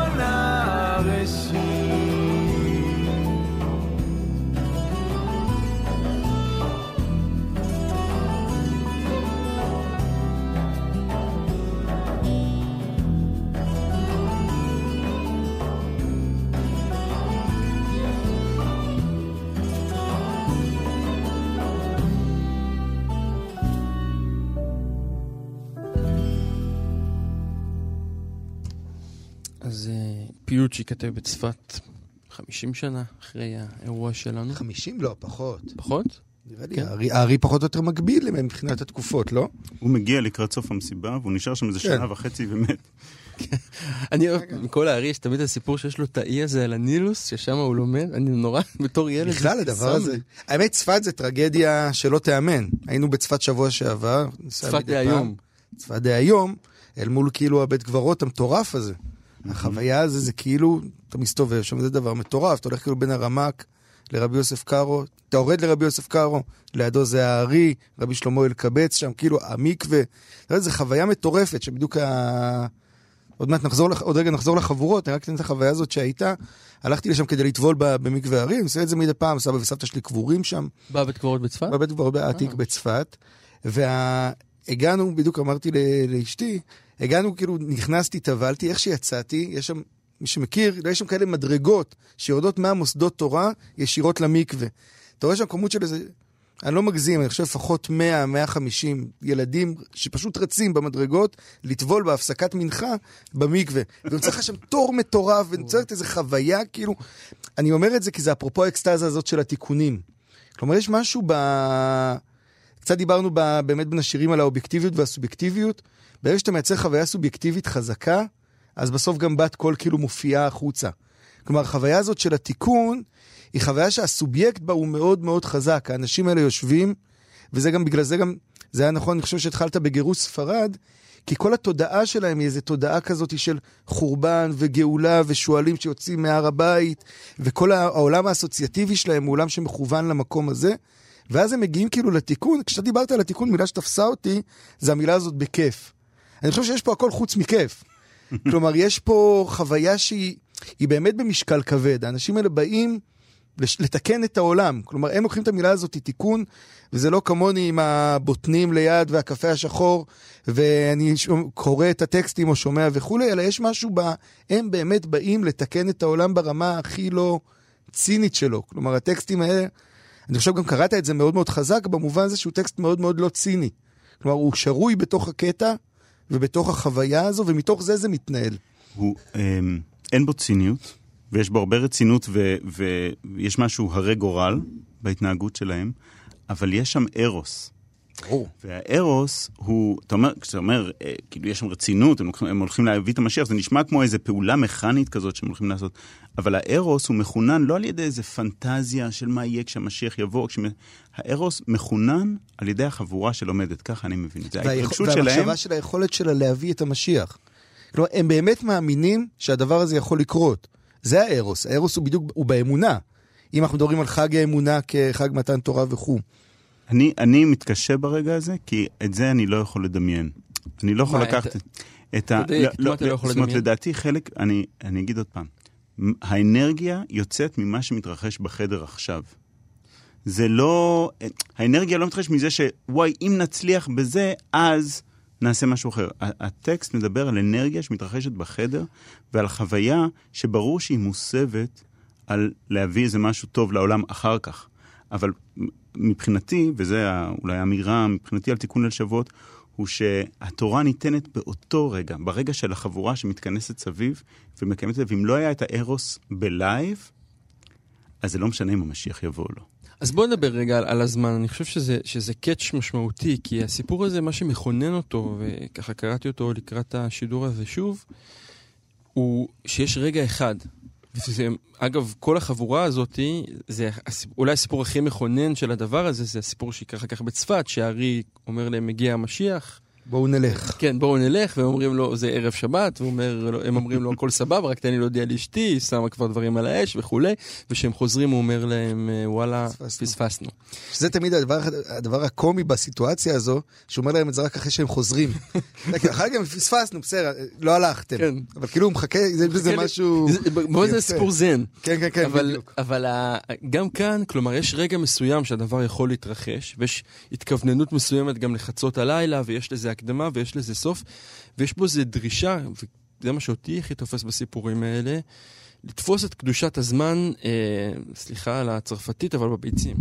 [SPEAKER 1] פיוט שייכתב בצפת 50 שנה אחרי האירוע שלנו.
[SPEAKER 2] 50? לא, פחות.
[SPEAKER 1] פחות?
[SPEAKER 2] נראה לי,
[SPEAKER 1] כן.
[SPEAKER 2] הארי- הארי פחות או יותר מקביל להם מבחינת התקופות, לא?
[SPEAKER 3] הוא מגיע לקראת סוף המסיבה, והוא נשאר שם איזה
[SPEAKER 2] כן.
[SPEAKER 3] שנה וחצי ומת.
[SPEAKER 1] אני אוהב, מכל הארי יש תמיד הסיפור שיש לו את האי הזה על הנילוס, ששם הוא לומד, אני נורא, בתור ילד.
[SPEAKER 2] בכלל הדבר הזה. האמת, צפת זה טרגדיה שלא תיאמן. היינו בצפת שבוע שעבר.
[SPEAKER 1] צפת דהיום.
[SPEAKER 2] צפת דהיום, אל מול כאילו הבית קברות המטורף הזה. החוויה הזה זה כאילו, אתה מסתובב שם, זה דבר מטורף. אתה הולך כאילו בין הרמק לרבי יוסף קארו, אתה יורד לרבי יוסף קארו, לידו זה הארי, רבי שלמה אלקבץ שם, כאילו המקווה. אתה יודע, זו חוויה מטורפת, שבדיוק ה... עוד מעט נחזור, עוד רגע נחזור לחבורות, אני רק אתן את החוויה הזאת שהייתה. הלכתי לשם כדי לטבול במקווה הרים, עושה את זה מדי פעם, סבא וסבתא שלי קבורים שם,
[SPEAKER 1] בא בית קברות בצפת?
[SPEAKER 2] בבית קברות העתיק בצפת. והגענו, בדיוק אמרתי לאשתי, הגענו, כאילו, נכנסתי, טבלתי, איך שיצאתי, יש שם, מי שמכיר, יש שם כאלה מדרגות שיורדות מהמוסדות תורה ישירות למקווה. אתה רואה שם כמות של איזה, אני לא מגזים, אני חושב לפחות 100, 150 ילדים שפשוט רצים במדרגות לטבול בהפסקת מנחה במקווה. ונוצר לך שם תור מטורף, ונוצרת איזו חוויה, כאילו, אני אומר את זה כי זה אפרופו האקסטזה הזאת של התיקונים. כלומר, יש משהו ב... קצת דיברנו ב... באמת בין השירים על האובייקטיביות והסובייקטיביות. ברגע שאתה מייצר חוויה סובייקטיבית חזקה, אז בסוף גם בת קול כאילו מופיעה החוצה. כלומר, החוויה הזאת של התיקון, היא חוויה שהסובייקט בה הוא מאוד מאוד חזק. האנשים האלה יושבים, וזה גם, בגלל זה גם, זה היה נכון, אני חושב שהתחלת בגירוש ספרד, כי כל התודעה שלהם היא איזו תודעה כזאת של חורבן וגאולה ושועלים שיוצאים מהר הבית, וכל העולם האסוציאטיבי שלהם הוא עולם שמכוון למקום הזה. ואז הם מגיעים כאילו לתיקון, כשאתה דיברת על התיקון, מילה שתפסה אותי, זה המילה הזאת בכיף. אני חושב שיש פה הכל חוץ מכיף. כלומר, יש פה חוויה שהיא היא באמת במשקל כבד. האנשים האלה באים לש- לתקן את העולם. כלומר, הם לוקחים את המילה הזאת תיקון, וזה לא כמוני עם הבוטנים ליד והקפה השחור, ואני ש- קורא את הטקסטים או שומע וכולי, אלא יש משהו ב... הם באמת באים לתקן את העולם ברמה הכי לא צינית שלו. כלומר, הטקסטים האלה, אני חושב גם קראת את זה מאוד מאוד חזק, במובן הזה שהוא טקסט מאוד מאוד לא ציני. כלומר, הוא שרוי בתוך הקטע ובתוך החוויה הזו, ומתוך זה זה מתנהל.
[SPEAKER 3] הוא, אמ, אין בו ציניות, ויש בו הרבה רצינות, ו, ויש משהו הרי גורל בהתנהגות שלהם, אבל יש שם ארוס.
[SPEAKER 2] ברור.
[SPEAKER 3] והארוס הוא, אתה אומר, כשאתה אומר, אה, כאילו יש שם רצינות, הם הולכים, הם הולכים להביא את המשיח, זה נשמע כמו איזו פעולה מכנית כזאת שהם הולכים לעשות, אבל הארוס הוא מחונן לא על ידי איזה פנטזיה של מה יהיה כשהמשיח יבוא, כשמ... הארוס מחונן על ידי החבורה שלומדת, ככה אני מבין את זה. ההתרגשות שלהם,
[SPEAKER 2] והמחשבה של היכולת שלה להביא את המשיח. כלומר, הם באמת מאמינים שהדבר הזה יכול לקרות. זה הארוס. הארוס הוא בדיוק, הוא באמונה. אם אנחנו מדברים על חג האמונה כחג מתן תורה וכו'.
[SPEAKER 3] אני, אני מתקשה ברגע הזה, כי את זה אני לא יכול לדמיין. אני לא יכול לקחת
[SPEAKER 1] את-
[SPEAKER 3] את ה...
[SPEAKER 1] מה אתה לא יכול
[SPEAKER 3] זאת אומרת? לדעתי חלק, אני, אני אגיד עוד פעם, האנרגיה יוצאת ממה שמתרחש בחדר עכשיו. זה לא... האנרגיה לא מתרחשת מזה שוואי, אם נצליח בזה, אז נעשה משהו אחר. הטקסט מדבר על אנרגיה שמתרחשת בחדר, ועל חוויה שברור שהיא מוסבת על להביא איזה משהו טוב לעולם אחר כך. אבל מבחינתי, וזו אולי האמירה מבחינתי על תיקון ליל שבועות, הוא שהתורה ניתנת באותו רגע, ברגע של החבורה שמתכנסת סביב ומקיימת את זה, ואם לא היה את הארוס בלייב, אז זה לא משנה אם המשיח יבוא או לא.
[SPEAKER 1] אז בואו נדבר רגע על, על הזמן. אני חושב שזה, שזה קאץ' משמעותי, כי הסיפור הזה, מה שמכונן אותו, וככה קראתי אותו לקראת השידור הזה שוב, הוא שיש רגע אחד. וזה, אגב, כל החבורה הזאת, זה אולי הסיפור הכי מכונן של הדבר הזה, זה הסיפור שיקרה אחר כך בצפת, שהארי אומר להם, מגיע המשיח.
[SPEAKER 2] בואו נלך.
[SPEAKER 1] כן, בואו נלך, והם אומרים לו, זה ערב שבת, והם אומרים לו, הכל סבבה, רק תן לי להודיע לאשתי, היא שמה כבר דברים על האש וכולי, וכשהם חוזרים הוא אומר להם, אה, וואלה,
[SPEAKER 2] פספסנו." שזה תמיד הדבר, הדבר הקומי בסיטואציה הזו, שהוא אומר להם את זה רק אחרי שהם חוזרים. אחר כך פספסנו, בסדר, לא הלכתם.
[SPEAKER 1] כן.
[SPEAKER 2] אבל כאילו הוא מחכה, יש בזה משהו...
[SPEAKER 1] זה- בוא זה. סיפור זן.
[SPEAKER 2] כן, כן, כן,
[SPEAKER 1] אבל,
[SPEAKER 2] בדיוק.
[SPEAKER 1] אבל ה- גם כאן, כלומר, יש רגע מסוים שהדבר יכול להתרחש, ויש התכווננות מסוימת גם לחצות הלילה, ויש לזה הקדמה, ויש לזה סוף, ויש בו איזו דרישה, וזה מה שאותי הכי תופס בסיפורים האלה, לתפוס את קדושת הזמן, אה, סליחה על הצרפתית, אבל בביצים.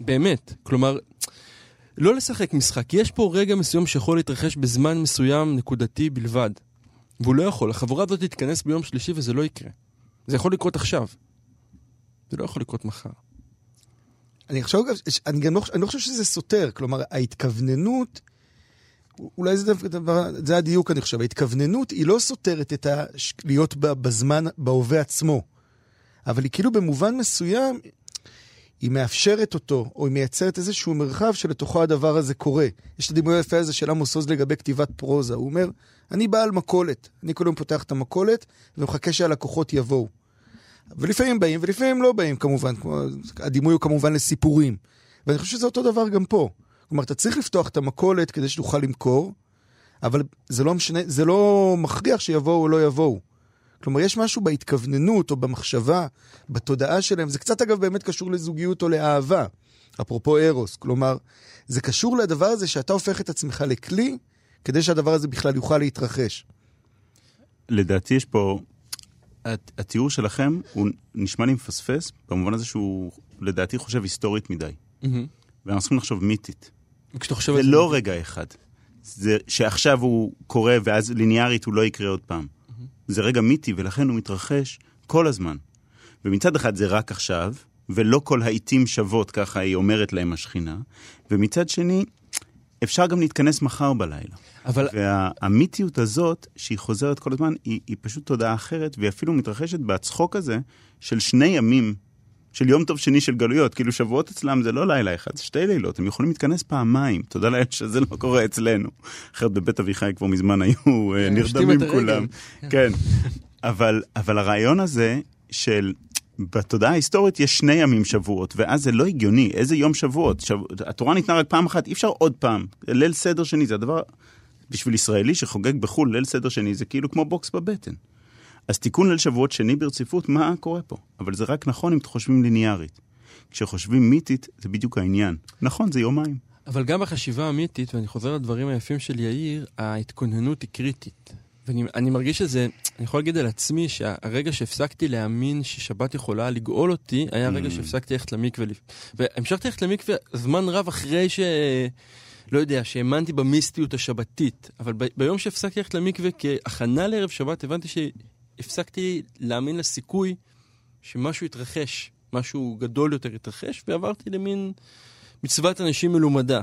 [SPEAKER 1] באמת. כלומר, לא לשחק משחק. יש פה רגע מסוים שיכול להתרחש בזמן מסוים נקודתי בלבד. והוא לא יכול. החבורה הזאת תתכנס ביום שלישי וזה לא יקרה. זה יכול לקרות עכשיו. זה לא יכול לקרות מחר.
[SPEAKER 2] אני חושב, אני גם לא, אני לא חושב שזה סותר, כלומר, ההתכווננות, אולי זה, דבר, זה הדיוק, אני חושב, ההתכווננות היא לא סותרת את ה... להיות בזמן, בהווה עצמו, אבל היא כאילו במובן מסוים, היא מאפשרת אותו, או היא מייצרת איזשהו מרחב שלתוכו הדבר הזה קורה. יש את הדימוי היפה הזה של עמוס עוז לגבי כתיבת פרוזה, הוא אומר, אני בעל מכולת, אני כל יום פותח את המכולת ומחכה שהלקוחות יבואו. ולפעמים באים ולפעמים לא באים כמובן, כמו, הדימוי הוא כמובן לסיפורים. ואני חושב שזה אותו דבר גם פה. כלומר, אתה צריך לפתוח את המכולת כדי שתוכל למכור, אבל זה לא משנה, זה לא מכריח שיבואו או לא יבואו. כלומר, יש משהו בהתכווננות או במחשבה, בתודעה שלהם, זה קצת אגב באמת קשור לזוגיות או לאהבה, אפרופו ארוס. כלומר, זה קשור לדבר הזה שאתה הופך את עצמך לכלי, כדי שהדבר הזה בכלל יוכל להתרחש.
[SPEAKER 3] לדעתי יש פה, הת- התיאור שלכם הוא נשמע לי מפספס, במובן הזה שהוא לדעתי חושב היסטורית מדי. ואנחנו צריכים לחשוב מיתית.
[SPEAKER 1] וכשאתה חושב
[SPEAKER 3] זה
[SPEAKER 1] על זה...
[SPEAKER 3] לא רגע אחד. זה שעכשיו הוא קורה ואז ליניארית הוא לא יקרה עוד פעם. זה רגע מיתי ולכן הוא מתרחש כל הזמן. ומצד אחד זה רק עכשיו, ולא כל העיתים שוות, ככה היא אומרת להם השכינה, ומצד שני, אפשר גם להתכנס מחר בלילה.
[SPEAKER 1] אבל
[SPEAKER 3] והמיתיות הזאת, שהיא חוזרת כל הזמן, היא, היא פשוט תודעה אחרת, והיא אפילו מתרחשת בצחוק הזה של שני ימים, של יום טוב שני של גלויות. כאילו שבועות אצלם זה לא לילה אחד, זה שתי לילות, הם יכולים להתכנס פעמיים. תודה לאל שזה לא קורה אצלנו. אחרת בבית אביחי כבר מזמן היו אה,
[SPEAKER 1] כן,
[SPEAKER 3] נרדמים. כולם. כן. אבל, אבל הרעיון הזה של... בתודעה ההיסטורית יש שני ימים שבועות, ואז זה לא הגיוני. איזה יום שבועות? שב... התורה ניתנה רק פעם אחת, אי אפשר עוד פעם. ליל סדר שני, זה הדבר... בשביל ישראלי שחוגג בחו"ל ליל סדר שני, זה כאילו כמו בוקס בבטן. אז תיקון ליל שבועות שני ברציפות, מה קורה פה? אבל זה רק נכון אם חושבים ליניארית. כשחושבים מיתית, זה בדיוק העניין. נכון, זה יומיים.
[SPEAKER 1] אבל גם בחשיבה האמיתית, ואני חוזר לדברים היפים של יאיר, ההתכוננות היא קריטית. ואני אני מרגיש שזה, אני יכול להגיד על עצמי שהרגע שהפסקתי להאמין ששבת יכולה לגאול אותי, היה הרגע
[SPEAKER 3] Mm.
[SPEAKER 1] שהפסקתי ללכת למקווה. והמשכתי ללכת למקווה זמן רב אחרי ש... לא יודע, שהאמנתי במיסטיות השבתית. אבל ב- ביום שהפסקתי ללכת למקווה כהכנה לערב שבת, הבנתי שהפסקתי להאמין לסיכוי שמשהו יתרחש, משהו גדול יותר יתרחש, ועברתי למין מצוות אנשים מלומדה.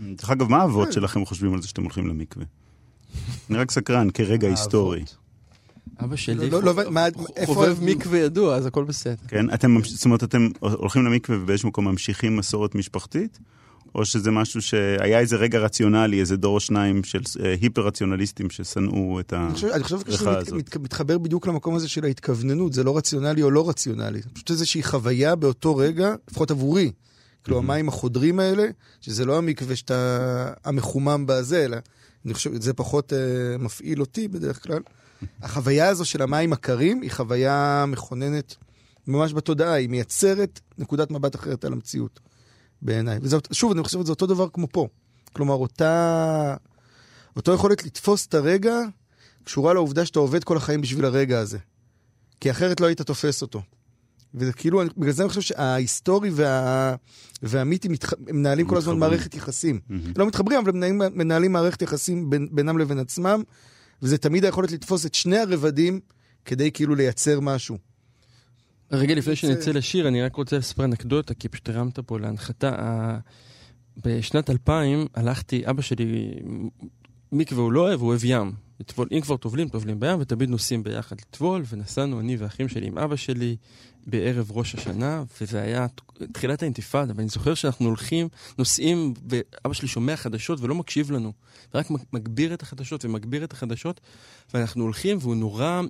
[SPEAKER 3] דרך אגב, מה האבות שלכם חושבים על זה שאתם הולכים למקווה? אני רק סקרן, כרגע היסטורי.
[SPEAKER 1] אבא שלי
[SPEAKER 2] לא, לא, איפה-
[SPEAKER 1] חובב מקווה ידוע, אז הכל בסדר.
[SPEAKER 3] כן? אתם, זאת אומרת, אתם הולכים למקווה ובאיזשהו מקום ממשיכים מסורת משפחתית? או שזה משהו שהיה איזה רגע רציונלי, איזה דור או שניים של אה, היפר-רציונליסטים ששנאו את
[SPEAKER 2] אני חושב, אני חושב שזה מת,
[SPEAKER 3] הזאת.
[SPEAKER 2] מת, מתחבר בדיוק למקום הזה של ההתכווננות, זה לא רציונלי או לא רציונלי. זה פשוט איזושהי חוויה באותו רגע, לפחות עבורי. כאילו המים החודרים האלה, שזה לא המקווה שאתה המחומם בזה, אלא אני חושב, זה פחות אה, מפעיל אותי בדרך כלל. החוויה הזו של המים הקרים היא חוויה מכוננת ממש בתודעה, היא מייצרת נקודת מבט אחרת על המציאות, בעיניי. ושוב, אני חושב שזה אותו דבר כמו פה. כלומר, אותה, אותו יכולת לתפוס את הרגע קשורה לעובדה שאתה עובד כל החיים בשביל הרגע הזה. כי אחרת לא היית תופס אותו. וזה כאילו, אני- בגלל זה אני חושב שההיסטורי וה... והמיתי מתח... מנהלים כל הזמן. מערכת יחסים.
[SPEAKER 3] מהמם.
[SPEAKER 2] לא מתחברים, אבל הם מנהלים, מנהלים מערכת יחסים בין, בינם לבין עצמם, וזה תמיד היכולת לתפוס את שני הרבדים כדי כאילו לייצר משהו.
[SPEAKER 1] רגע לפני שנצא לשיר, אני רק רוצה לספר אנקדוטה, כי פשוט הרמת פה להנחתה. בשנת 2000 הלכתי, אבא שלי, מקווה הוא לא אוהב, הוא אוהב ים. לטבול, אם כבר טובלים, טובלים בים, ותמיד נוסעים ביחד לטבול, ונסענו אני ואחים שלי עם אבא שלי בערב ראש השנה, וזה היה תחילת האינתיפאדה, ואני זוכר שאנחנו הולכים, נוסעים, ואבא שלי שומע חדשות ולא מקשיב לנו, רק מגביר את החדשות ומגביר את החדשות, ואנחנו הולכים, והוא נורא,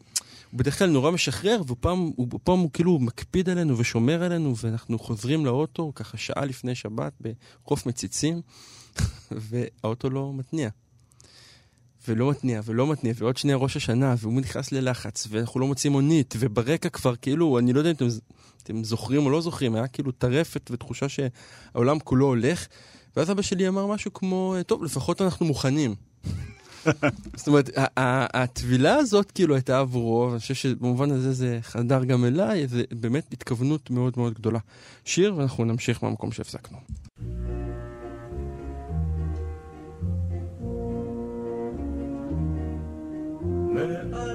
[SPEAKER 1] הוא בדרך כלל נורא משחרר, ופעם הוא, פעם הוא כאילו מקפיד עלינו ושומר עלינו, ואנחנו חוזרים לאוטו, ככה שעה לפני שבת, בחוף מציצים, והאוטו לא מתניע. ולא מתניע, ולא מתניע, ועוד שנייה ראש השנה, והוא נכנס ללחץ, ואנחנו לא מוצאים מונית, וברקע כבר כאילו, אני לא יודע אם אתם, אתם זוכרים או לא זוכרים, היה כאילו טרפת ותחושה שהעולם כולו הולך, ואז אבא שלי אמר משהו כמו, טוב, לפחות אנחנו מוכנים. זאת אומרת, הטבילה הזאת כאילו הייתה עבורו, ואני חושב שבמובן הזה זה חדר גם אליי, זה באמת התכוונות מאוד מאוד גדולה. שיר, ואנחנו נמשיך מהמקום שהפסקנו.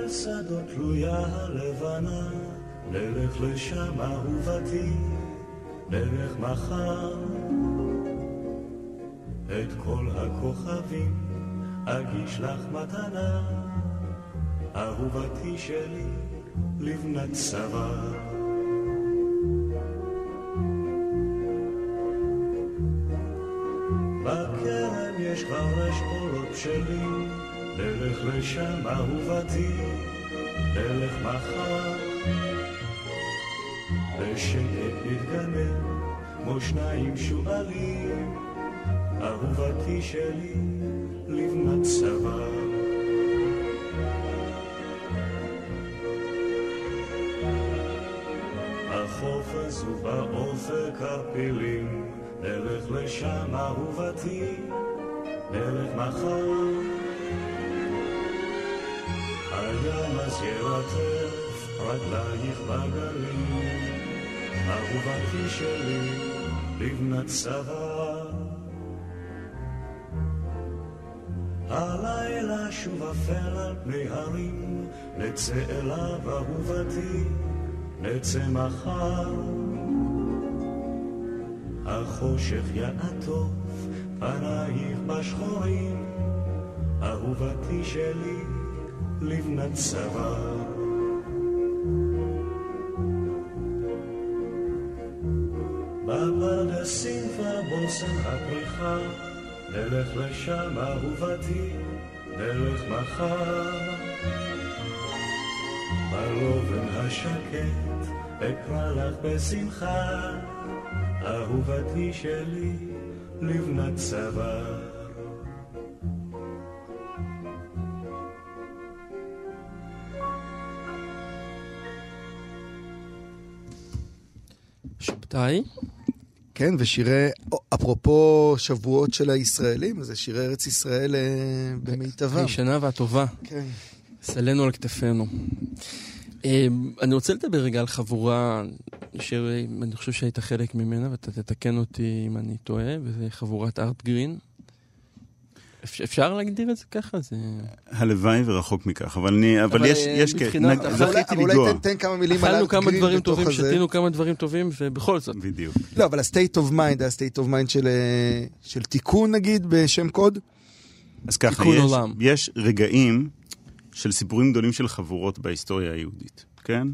[SPEAKER 6] שדות תלויה הלבנה, נלך לשם אהובתי, נלך מחר. את כל הכוכבים אגיש לך מתנה, אהובתי שלי, לבנת צוואר. בכרם יש כבר אשכולות שלי, נלך לשם אהובתי, נלך מחר. בשקט נתגנב, כמו שניים שועלים, אהובתי שלי, לבנת צוואר. החוף הזו באופק הפילים, נלך לשם אהובתי, נלך מחר. הים אז ירטף רגלייך בגלים, אהובתי שלי, לבנת צבא. הלילה שוב אפל על פני הרים, נצא אליו אהובתי, נצא מחר. החושך יעטוף פנייך בשחורים, אהובתי שלי, לבנת צוואר. בפרדסים בושם הפריחה, נלך לשם אהובתי, נלך מחר. בלובן השקט אקרא לך בשמחה, אהובתי שלי, לבנת צוואר.
[SPEAKER 1] שבתאי,
[SPEAKER 2] כן, ושירי, אפרופו שבועות של הישראלים, זה שירי ארץ ישראל אה, במיטבם.
[SPEAKER 1] הישנה והטובה,
[SPEAKER 2] כן.
[SPEAKER 1] סלנו על כתפינו. אה, אני רוצה לדבר רגע על חבורה שאני חושב שהיית חלק ממנה, ואתה תתקן אותי אם אני טועה, וזה חבורת ארט גרין. אפ- אפשר להגדיר את זה ככה? זה...
[SPEAKER 3] הלוואי ורחוק מכך, אבל אני, אבל
[SPEAKER 1] אבל,
[SPEAKER 3] יש,
[SPEAKER 1] אה,
[SPEAKER 3] יש,
[SPEAKER 1] מבחינת- אבל
[SPEAKER 2] אבל אולי-
[SPEAKER 3] זכיתי
[SPEAKER 2] אבל
[SPEAKER 3] לנגוע.
[SPEAKER 2] אולי תן- תן כמה מילים על
[SPEAKER 1] אכלנו כמה דברים
[SPEAKER 2] בתוך
[SPEAKER 1] טובים,
[SPEAKER 2] הזה.
[SPEAKER 1] שתינו כמה דברים טובים, ובכל זאת.
[SPEAKER 3] בדיוק.
[SPEAKER 2] לא, אבל ה-state of mind, ה-state of mind של, אה, של תיקון נגיד בשם קוד?
[SPEAKER 3] אז ככה,
[SPEAKER 1] תיקון
[SPEAKER 3] יש,
[SPEAKER 1] עולם.
[SPEAKER 3] יש רגעים של סיפורים גדולים של חבורות בהיסטוריה היהודית, כן?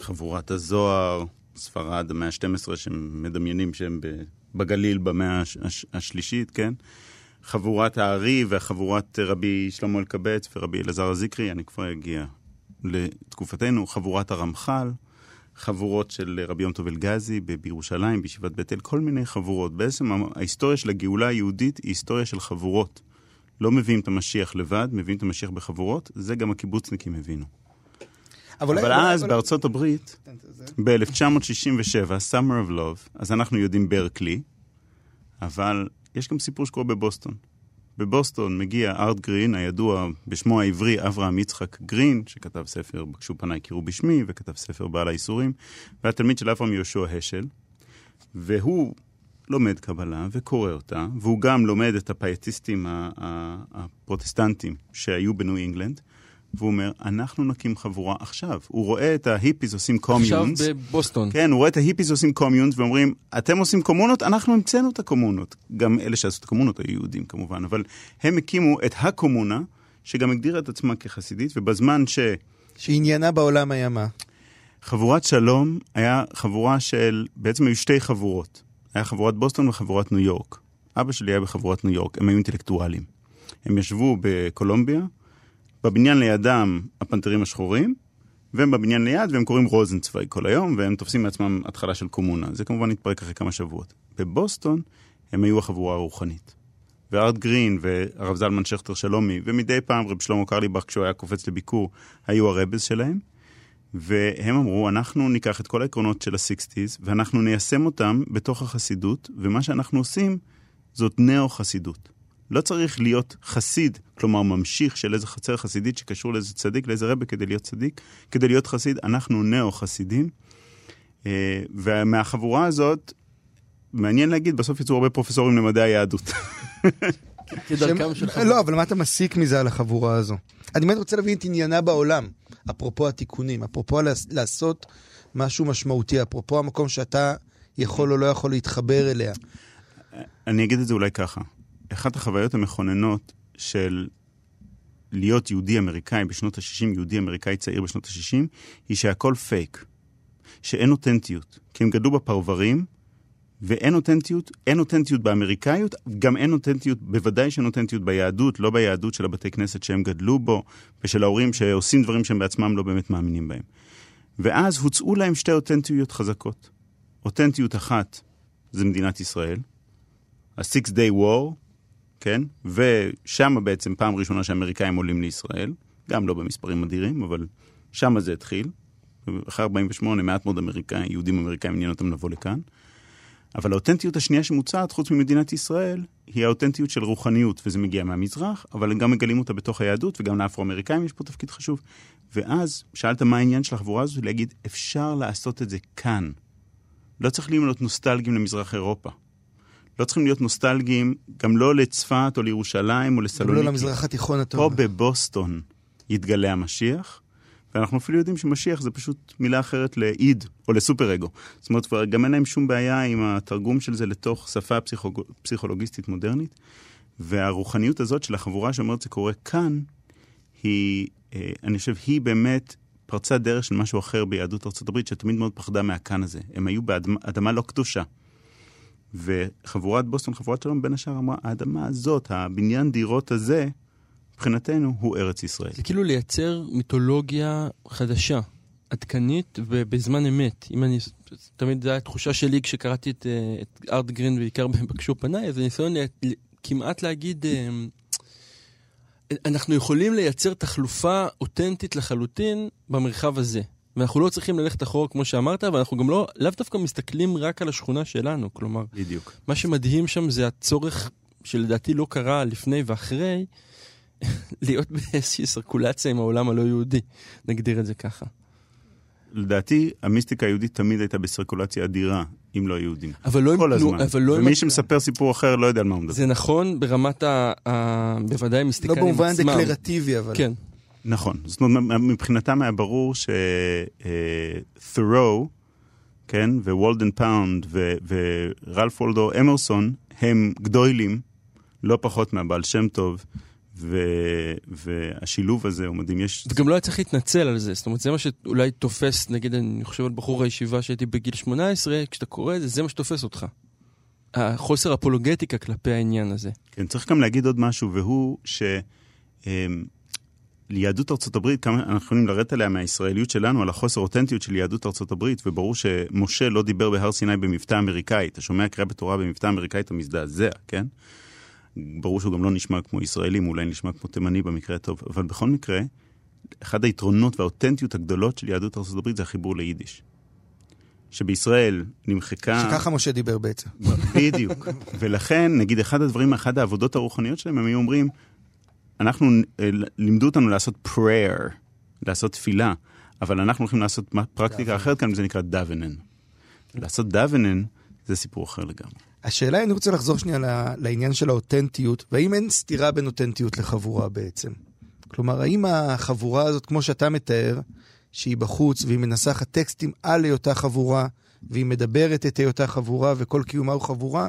[SPEAKER 3] חבורת הזוהר, ספרד, המאה ה-12, שמדמיינים שהם ב- בגליל במאה הש- הש- השלישית, כן? חבורת הארי והחבורת רבי שלמה אלקבץ ורבי אלעזר הזיקרי, אני כבר אגיע לתקופתנו, חבורת הרמח"ל, חבורות של רבי יום טוב אלגזי בירושלים, בישיבת בית אל, כל מיני חבורות. בעצם ההיסטוריה של הגאולה היהודית היא היסטוריה של חבורות. לא מביאים את המשיח לבד, מביאים את המשיח בחבורות, זה גם הקיבוצניקים הבינו.
[SPEAKER 2] אבל,
[SPEAKER 3] אבל אז
[SPEAKER 2] אולי-
[SPEAKER 3] בארצות הברית,
[SPEAKER 2] תן את זה.
[SPEAKER 3] ב-1967, Summer of Love, אז אנחנו יודעים ברקלי, אבל יש גם סיפור שקורה בבוסטון. בבוסטון מגיע ארט גרין, הידוע בשמו העברי אברהם יצחק גרין, שכתב ספר "בקשו פניי קראו בשמי", וכתב ספר בעל הייסורים, והתלמיד של אברהם יהושע השל, והוא לומד קבלה וקורא אותה, והוא גם לומד את הפייטיסטים הפרוטסטנטים שהיו בניו אינגלנד, והוא אומר, אנחנו נקים חבורה עכשיו. הוא רואה את ה hippies עושים
[SPEAKER 1] עכשיו
[SPEAKER 3] communes.
[SPEAKER 1] בבוסטון.
[SPEAKER 3] כן, הוא רואה את ה hippies עושים communes ואומרים, אתם עושים קומונות, אנחנו המצאנו את הקומונות. גם אלה שעשו את הקומונות היו יהודים כמובן, אבל הם הקימו את הקומונה, שגם הגדירה את עצמה כחסידית, ובזמן ש...
[SPEAKER 2] שעניינה בעולם היה מה?
[SPEAKER 3] חבורת שלום היה חבורה של, בעצם היו שתי חבורות. היה חבורת בוסטון וחבורת ניו יורק. אבא שלי היה בחבורת ניו יורק, הם היו אינטלקטואלים. הם ישבו בקולומביה, בבניין לידם הפנתרים השחורים, והם בבניין ליד והם קוראים רוזנצוויג כל היום, והם תופסים מעצמם התחלה של קומונה. זה כמובן התפרק אחרי כמה שבועות. בבוסטון הם היו החבורה הרוחנית. וארט גרין והרב זלמן שכטר שלומי, ומדי פעם רב שלמה קרליבך, כשהוא היה קופץ לביקור, היו הרבז שלהם. והם אמרו, אנחנו ניקח את כל העקרונות של הסיקסטיז, ואנחנו ניישם אותם בתוך החסידות, ומה שאנחנו עושים זאת נאו-חסידות. לא צריך להיות חסיד, כלומר ממשיך של איזה חצר חסידית שקשור לאיזה צדיק, לאיזה רבה כדי להיות צדיק, כדי להיות חסיד, אנחנו נאו-חסידים. אה, ומהחבורה הזאת, מעניין להגיד, בסוף יצאו הרבה פרופסורים למדעי היהדות.
[SPEAKER 1] כדרכם של
[SPEAKER 2] לא, אבל מה אתה מסיק מזה על החבורה הזו? אני באמת רוצה להבין את עניינה בעולם, אפרופו התיקונים, אפרופו לעש- לעשות משהו משמעותי, אפרופו המקום שאתה יכול או לא יכול להתחבר אליה.
[SPEAKER 3] אני אגיד את זה אולי ככה. אחת החוויות המכוננות של להיות יהודי אמריקאי בשנות ה-60, יהודי אמריקאי צעיר בשנות ה-60, היא שהכל פייק. שאין אותנטיות. כי הם גדלו בפרברים, ואין אותנטיות, אין אותנטיות באמריקאיות, גם אין אותנטיות, בוודאי שאין אותנטיות ביהדות, לא ביהדות של הבתי כנסת שהם גדלו בו, ושל ההורים שעושים דברים שהם בעצמם לא באמת מאמינים בהם. ואז הוצאו להם שתי אותנטיות חזקות. אותנטיות אחת זה מדינת ישראל, ה-Six Day War, כן? ושם בעצם פעם ראשונה שהאמריקאים עולים לישראל, גם לא במספרים אדירים, אבל שם זה התחיל. אחרי 48 מעט מאוד אמריקאים, יהודים אמריקאים עניין אותם לבוא לכאן. אבל האותנטיות השנייה שמוצעת, חוץ ממדינת ישראל, היא האותנטיות של רוחניות, וזה מגיע מהמזרח, אבל גם מגלים אותה בתוך היהדות, וגם לאפרו-אמריקאים יש פה תפקיד חשוב. ואז, שאלת מה העניין של החבורה הזו, להגיד, אפשר לעשות את זה כאן. לא צריך להיות נוסטלגיים למזרח אירופה. לא צריכים להיות נוסטלגיים גם לא לצפת או לירושלים או
[SPEAKER 2] גם
[SPEAKER 3] לסלוניקי.
[SPEAKER 2] לא למזרח התיכון
[SPEAKER 3] פה
[SPEAKER 2] הטוב.
[SPEAKER 3] בבוסטון יתגלה המשיח, ואנחנו אפילו יודעים שמשיח זה פשוט מילה אחרת לאיד או לסופר אגו. זאת אומרת, כבר גם אין להם שום בעיה עם התרגום של זה לתוך שפה פסיכולוג... פסיכולוגיסטית מודרנית, והרוחניות הזאת של החבורה שאומרת זה קורה כאן, היא, אה, אני חושב, היא באמת פרצה דרך של משהו אחר ביהדות ארה"ב, שתמיד מאוד פחדה מהכאן הזה. הם היו באדמה לא קדושה. וחבורת בוסטון, חבורת שלום, בין השאר אמרה, האדמה הזאת, הבניין דירות הזה, מבחינתנו הוא ארץ ישראל.
[SPEAKER 1] זה כאילו לייצר מיתולוגיה חדשה, עדכנית ובזמן אמת. אם אני, תמיד זו התחושה שלי כשקראתי את, אה, את ארט גרין בעיקר בבקשו פניי, זה ניסיון לה, כמעט להגיד, אה, אנחנו יכולים לייצר תחלופה אותנטית לחלוטין במרחב הזה. ואנחנו לא צריכים ללכת אחורה כמו שאמרת, ואנחנו גם לא, לאו דווקא מסתכלים רק על השכונה שלנו. כלומר,
[SPEAKER 3] בדיוק.
[SPEAKER 1] מה שמדהים שם זה הצורך, שלדעתי לא קרה לפני ואחרי, להיות באיזושהי סרקולציה עם העולם הלא יהודי, נגדיר את זה ככה.
[SPEAKER 3] לדעתי, המיסטיקה היהודית תמיד הייתה בסירקולציה אדירה, אם לא יהודים.
[SPEAKER 1] אבל לא עם
[SPEAKER 3] כל הזמן.
[SPEAKER 1] אבל לא עם
[SPEAKER 3] ומי
[SPEAKER 1] הת-
[SPEAKER 3] שמספר סיפור אחר לא יודע על מה הוא מדבר.
[SPEAKER 1] זה נכון ברמת ה... ה... בוודאי
[SPEAKER 2] לא
[SPEAKER 1] מיסטיקנים
[SPEAKER 2] במובן
[SPEAKER 1] עצמם.
[SPEAKER 2] דקלרטיבי, אבל.
[SPEAKER 1] כן.
[SPEAKER 3] נכון. זאת אומרת, מבחינתם היה ברור שת'רו, כן, ווולדן פאונד ורלף וולדו אמרסון הם גדוילים, לא פחות מהבעל שם טוב, ו- והשילוב הזה הוא מדהים. יש...
[SPEAKER 1] וגם לא היה צריך להתנצל על זה, זאת אומרת, זה מה שאולי תופס, נגיד, אני חושב על בחור הישיבה שהייתי בגיל 18, כשאתה קורא את זה, זה מה שתופס אותך. החוסר אפולוגטיקה כלפי העניין הזה.
[SPEAKER 3] כן, צריך גם להגיד עוד משהו, והוא ש... ליהדות ארצות הברית, כמה אנחנו יכולים לרדת עליה מהישראליות שלנו, על החוסר אותנטיות של יהדות ארצות הברית, וברור שמשה לא דיבר בהר סיני במבטא אמריקאי. אתה שומע קריאה בתורה במבטא אמריקאי, אתה מזדעזע, כן? ברור שהוא גם לא נשמע כמו ישראלים, הוא אולי נשמע כמו תימני במקרה הטוב, אבל בכל מקרה, אחד היתרונות והאותנטיות הגדולות של יהדות ארצות הברית זה החיבור ליידיש. שבישראל נמחקה...
[SPEAKER 2] שככה משה דיבר בעצם.
[SPEAKER 3] בדיוק. ולכן, נגיד, אחד הדברים, אחת העבודות הרוחניות שלהם, הם היו אומרים, אנחנו, אה, לימדו אותנו לעשות prayer, לעשות תפילה, אבל אנחנו הולכים לעשות פרקטיקה אחרת כאן, וזה נקרא דוונן. לעשות דוונן זה סיפור אחר לגמרי.
[SPEAKER 2] השאלה, אני רוצה לחזור שנייה לעניין של האותנטיות, והאם אין סתירה בין אותנטיות לחבורה בעצם? כלומר, האם החבורה הזאת, כמו שאתה מתאר, שהיא בחוץ והיא מנסחת טקסטים על היותה חבורה, והיא מדברת את היותה חבורה וכל קיומה הוא חבורה,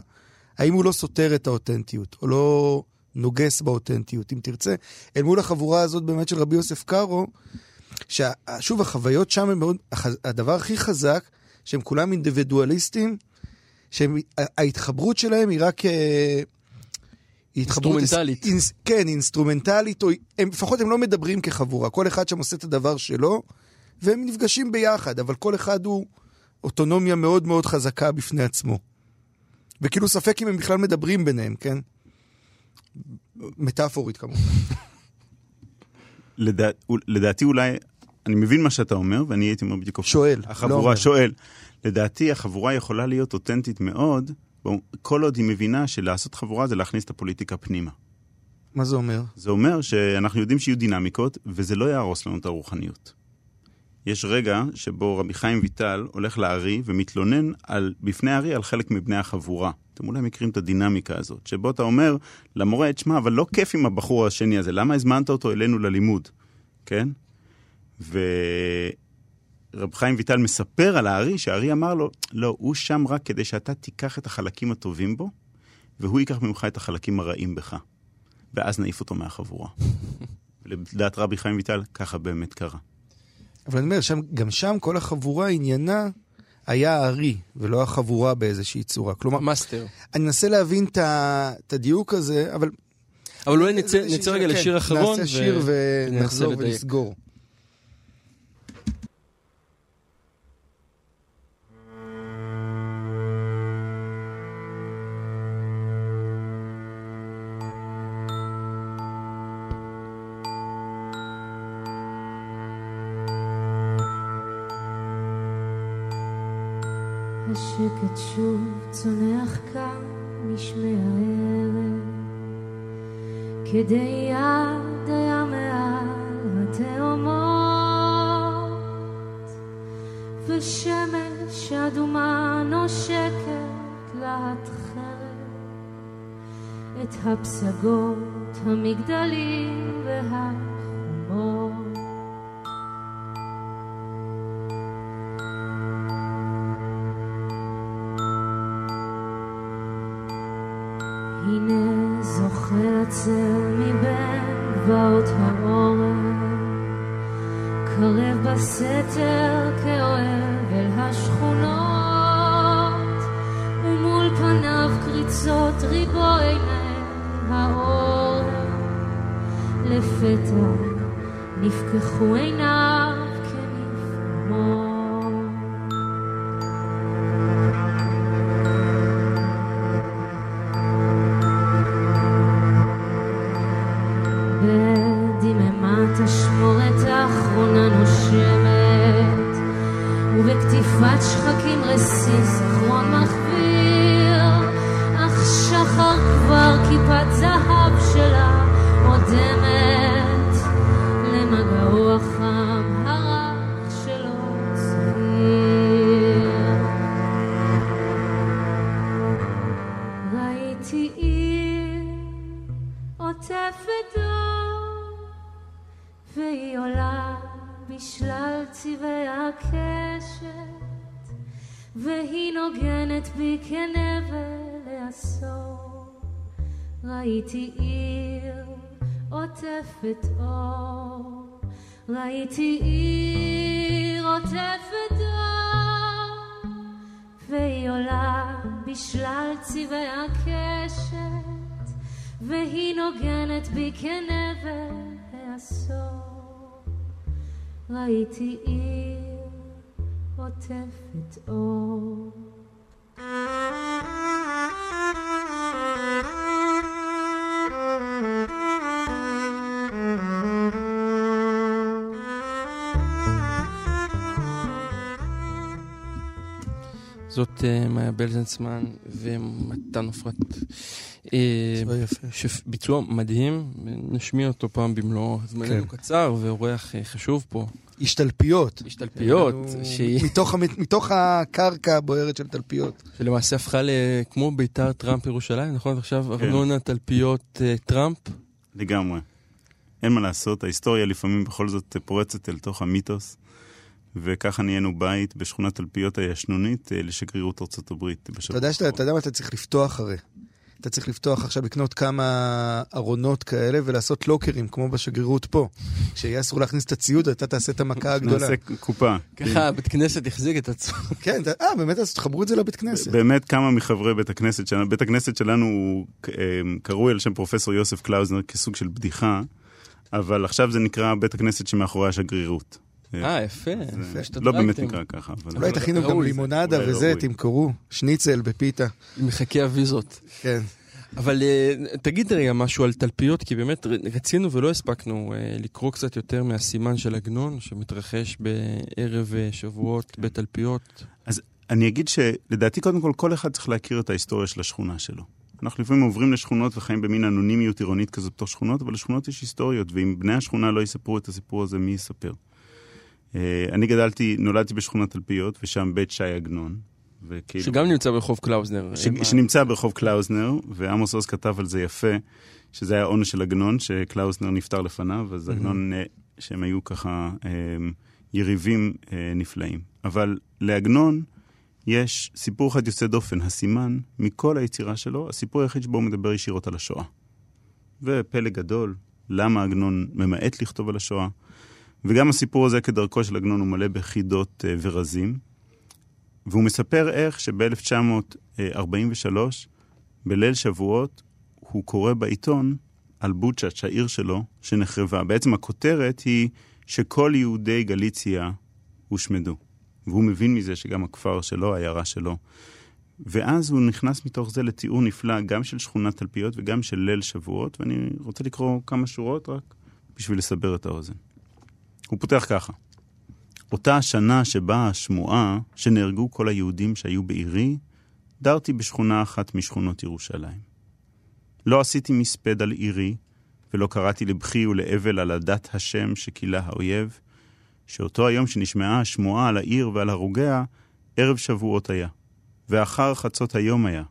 [SPEAKER 2] האם הוא לא סותר את האותנטיות, או לא נוגס באותנטיות, אם תרצה, אל מול החבורה הזאת באמת של רבי יוסף קארו, ששוב, החוויות שם הם מאוד, הדבר הכי חזק, שהם כולם אינדיבידואליסטים, שההתחברות שלהם היא רק... אה,
[SPEAKER 1] אינסטרומנטלית.
[SPEAKER 2] אינס, כן, אינסטרומנטלית, או הם, לפחות הם לא מדברים כחבורה, כל אחד שם עושה את הדבר שלו, והם נפגשים ביחד, אבל כל אחד הוא אוטונומיה מאוד מאוד חזקה בפני עצמו. וכאילו ספק אם הם בכלל מדברים ביניהם, כן? מטאפורית כמובן.
[SPEAKER 3] לדע, לדעתי אולי, אני מבין מה שאתה אומר, ואני הייתי אומר בדיוק...
[SPEAKER 2] שואל, לא
[SPEAKER 3] החבורה
[SPEAKER 2] אומר.
[SPEAKER 3] שואל. לדעתי החבורה יכולה להיות אותנטית מאוד, כל עוד היא מבינה שלעשות חבורה זה להכניס את הפוליטיקה פנימה.
[SPEAKER 2] מה זה אומר?
[SPEAKER 3] זה אומר שאנחנו יודעים שיהיו דינמיקות, וזה לא יהרוס לנו את הרוחניות. יש רגע שבו רבי חיים ויטל הולך לארי ומתלונן על, בפני הארי על חלק מבני החבורה. אתם אולי מכירים את הדינמיקה הזאת, שבו אתה אומר למורה, תשמע, אבל לא כיף עם הבחור השני הזה, למה הזמנת אותו אלינו ללימוד? כן? ורב חיים ויטל מספר על הארי, שהארי אמר לו, לא, הוא שם רק כדי שאתה תיקח את החלקים הטובים בו, והוא ייקח ממך את החלקים הרעים בך. ואז נעיף אותו מהחבורה. לדעת רבי חיים ויטל, ככה באמת קרה.
[SPEAKER 2] אבל אני אומר, שם, גם שם כל החבורה עניינה היה הארי, ולא החבורה באיזושהי צורה. כלומר,
[SPEAKER 1] master.
[SPEAKER 2] אני מנסה להבין את הדיוק הזה, אבל...
[SPEAKER 1] אבל אולי נצא רגע
[SPEAKER 2] כן,
[SPEAKER 1] לשיר אחרון.
[SPEAKER 2] נעשה שיר
[SPEAKER 1] ו-
[SPEAKER 2] ונחזור. ונסגור.
[SPEAKER 7] השקט שוב צונח כאן משמי הערב. כדי יד היה מעל התאומות ושמש אדומה נושקת להט חרב. את הפסגות, המגדלים והחומות בסתר כאוהב אל השכונות, ומול פניו קריצות ריבו עיניהם העורף, לפתע נפקחו עיניו ובקטיפת שחקים רסיס אחרון מחוויר אך שחר כבר כיפת זהב שלה אודמת והיא נוגנת בי כנבל לעשור. ראיתי עיר עוטפת אור, ראיתי עיר עוטפת דור, והיא עולה בשלל צבעי הקשת, והיא נוגנת בי כנבל העשור. ראיתי עיר עוטפת אור.
[SPEAKER 1] Música זאת אה, מאיה בלזנצמן ומתן עופרת. אה. שביצוע מדהים, נשמיע אותו פעם במלואו. זמננו
[SPEAKER 2] כן.
[SPEAKER 1] קצר ואורח אה, חשוב פה.
[SPEAKER 2] איש תלפיות.
[SPEAKER 1] איש תלפיות,
[SPEAKER 2] כאילו,
[SPEAKER 1] שהיא
[SPEAKER 2] מתוך הקרקע הבוערת של תלפיות.
[SPEAKER 1] שלמעשה הפכה לכמו ביתר טראמפ ירושלים, נכון? עכשיו ארנונה תלפיות טראמפ.
[SPEAKER 3] לגמרי. אין מה לעשות, ההיסטוריה לפעמים בכל זאת פורצת אל תוך המיתוס, וככה נהיינו בית בשכונת תלפיות הישנונית אה, לשגרירות ארצות הברית.
[SPEAKER 2] אתה יודע שאתה. אתה יודע מה אתה צריך לפתוח הרי. אתה צריך לפתוח עכשיו, לקנות כמה ארונות כאלה ולעשות לוקרים, כמו בשגרירות פה. כשיהיה אסור להכניס את הציוד, אתה תעשה את המכה הגדולה.
[SPEAKER 3] נעשה קופה.
[SPEAKER 1] ככה בית כנסת החזיק את עצמו.
[SPEAKER 2] כן, אה, באמת, אז תחברו את זה לבית כנסת.
[SPEAKER 3] באמת כמה מחברי בית הכנסת שלנו, בית הכנסת שלנו הוא אה, קרוי על שם פרופסור יוסף קלאוזנר כסוג של בדיחה, אבל עכשיו זה נקרא בית הכנסת שמאחורי השגרירות.
[SPEAKER 1] אה, יפה.
[SPEAKER 3] זה
[SPEAKER 1] השתדרגתם.
[SPEAKER 3] לא באמת נקרא ככה, אבל...
[SPEAKER 2] אולי תכינו גם
[SPEAKER 1] ראוי זה.
[SPEAKER 2] לימונדה וזה,
[SPEAKER 3] ראוי.
[SPEAKER 2] תמכרו. שניצל בפיתה.
[SPEAKER 1] מחכי הוויזות.
[SPEAKER 2] כן.
[SPEAKER 1] אבל אה, תגיד רגע משהו על תלפיות, כי באמת רצינו ולא הספקנו אה, לקרוא קצת יותר מהסימן של עגנון, שמתרחש בערב אה, שבועות בתלפיות.
[SPEAKER 3] אני אגיד שלדעתי קודם כל כל אחד צריך להכיר את ההיסטוריה של השכונה שלו. אנחנו לפעמים עוברים לשכונות וחיים במין אנונימיות עירונית כזאת בתוך שכונות, אבל לשכונות יש היסטוריות, ואם בני השכונה לא יספרו את הסיפור הזה, מי יספר? אה, אני גדלתי, נולדתי בשכונת תלפיות, ושם בית שי עגנון. וכאילו-
[SPEAKER 1] שגם נמצא ברחוב קלאוזנר.
[SPEAKER 3] ש...
[SPEAKER 1] עם ה-
[SPEAKER 3] שנמצא ברחוב קלאוזנר, ועמוס עוז כתב על זה יפה, שזה היה עונש של עגנון, שקלאוזנר נפטר לפניו, אז עגנון, אה, שהם היו ככה אה, יריבים נפלאים. אבל לעגנון יש סיפור אחד יוצא דופן, הסימן, מכל היצירה שלו, הסיפור היחיד שבו הוא מדבר ישירות על השואה. ופלא גדול, למה עגנון ממעט לכתוב על השואה. וגם הסיפור הזה, כדרכו של עגנון, הוא מלא בחידות אה, ורזים. והוא מספר איך שב-1943, בליל שבועות, הוא קורא בעיתון על בוצ'אץ', העיר שלו, שנחרבה. בעצם הכותרת היא שכל יהודי גליציה הושמדו. והוא מבין מזה שגם הכפר שלו, העיירה שלו. ואז הוא נכנס מתוך זה לתיאור נפלא גם של שכונת תלפיות וגם של ליל שבועות, ואני רוצה לקרוא כמה שורות רק בשביל לסבר את האוזן. הוא פותח ככה: אותה השנה שבה השמועה שנהרגו כל היהודים שהיו בעירי, דרתי בשכונה אחת משכונות ירושלים. לא עשיתי מספד על עירי, ולא קראתי לבכי ולאבל על הדת השם שכילה האויב, שאותו היום שנשמעה השמועה על העיר ועל הרוגיה, ערב שבועות היה, ואחר חצות היום היה,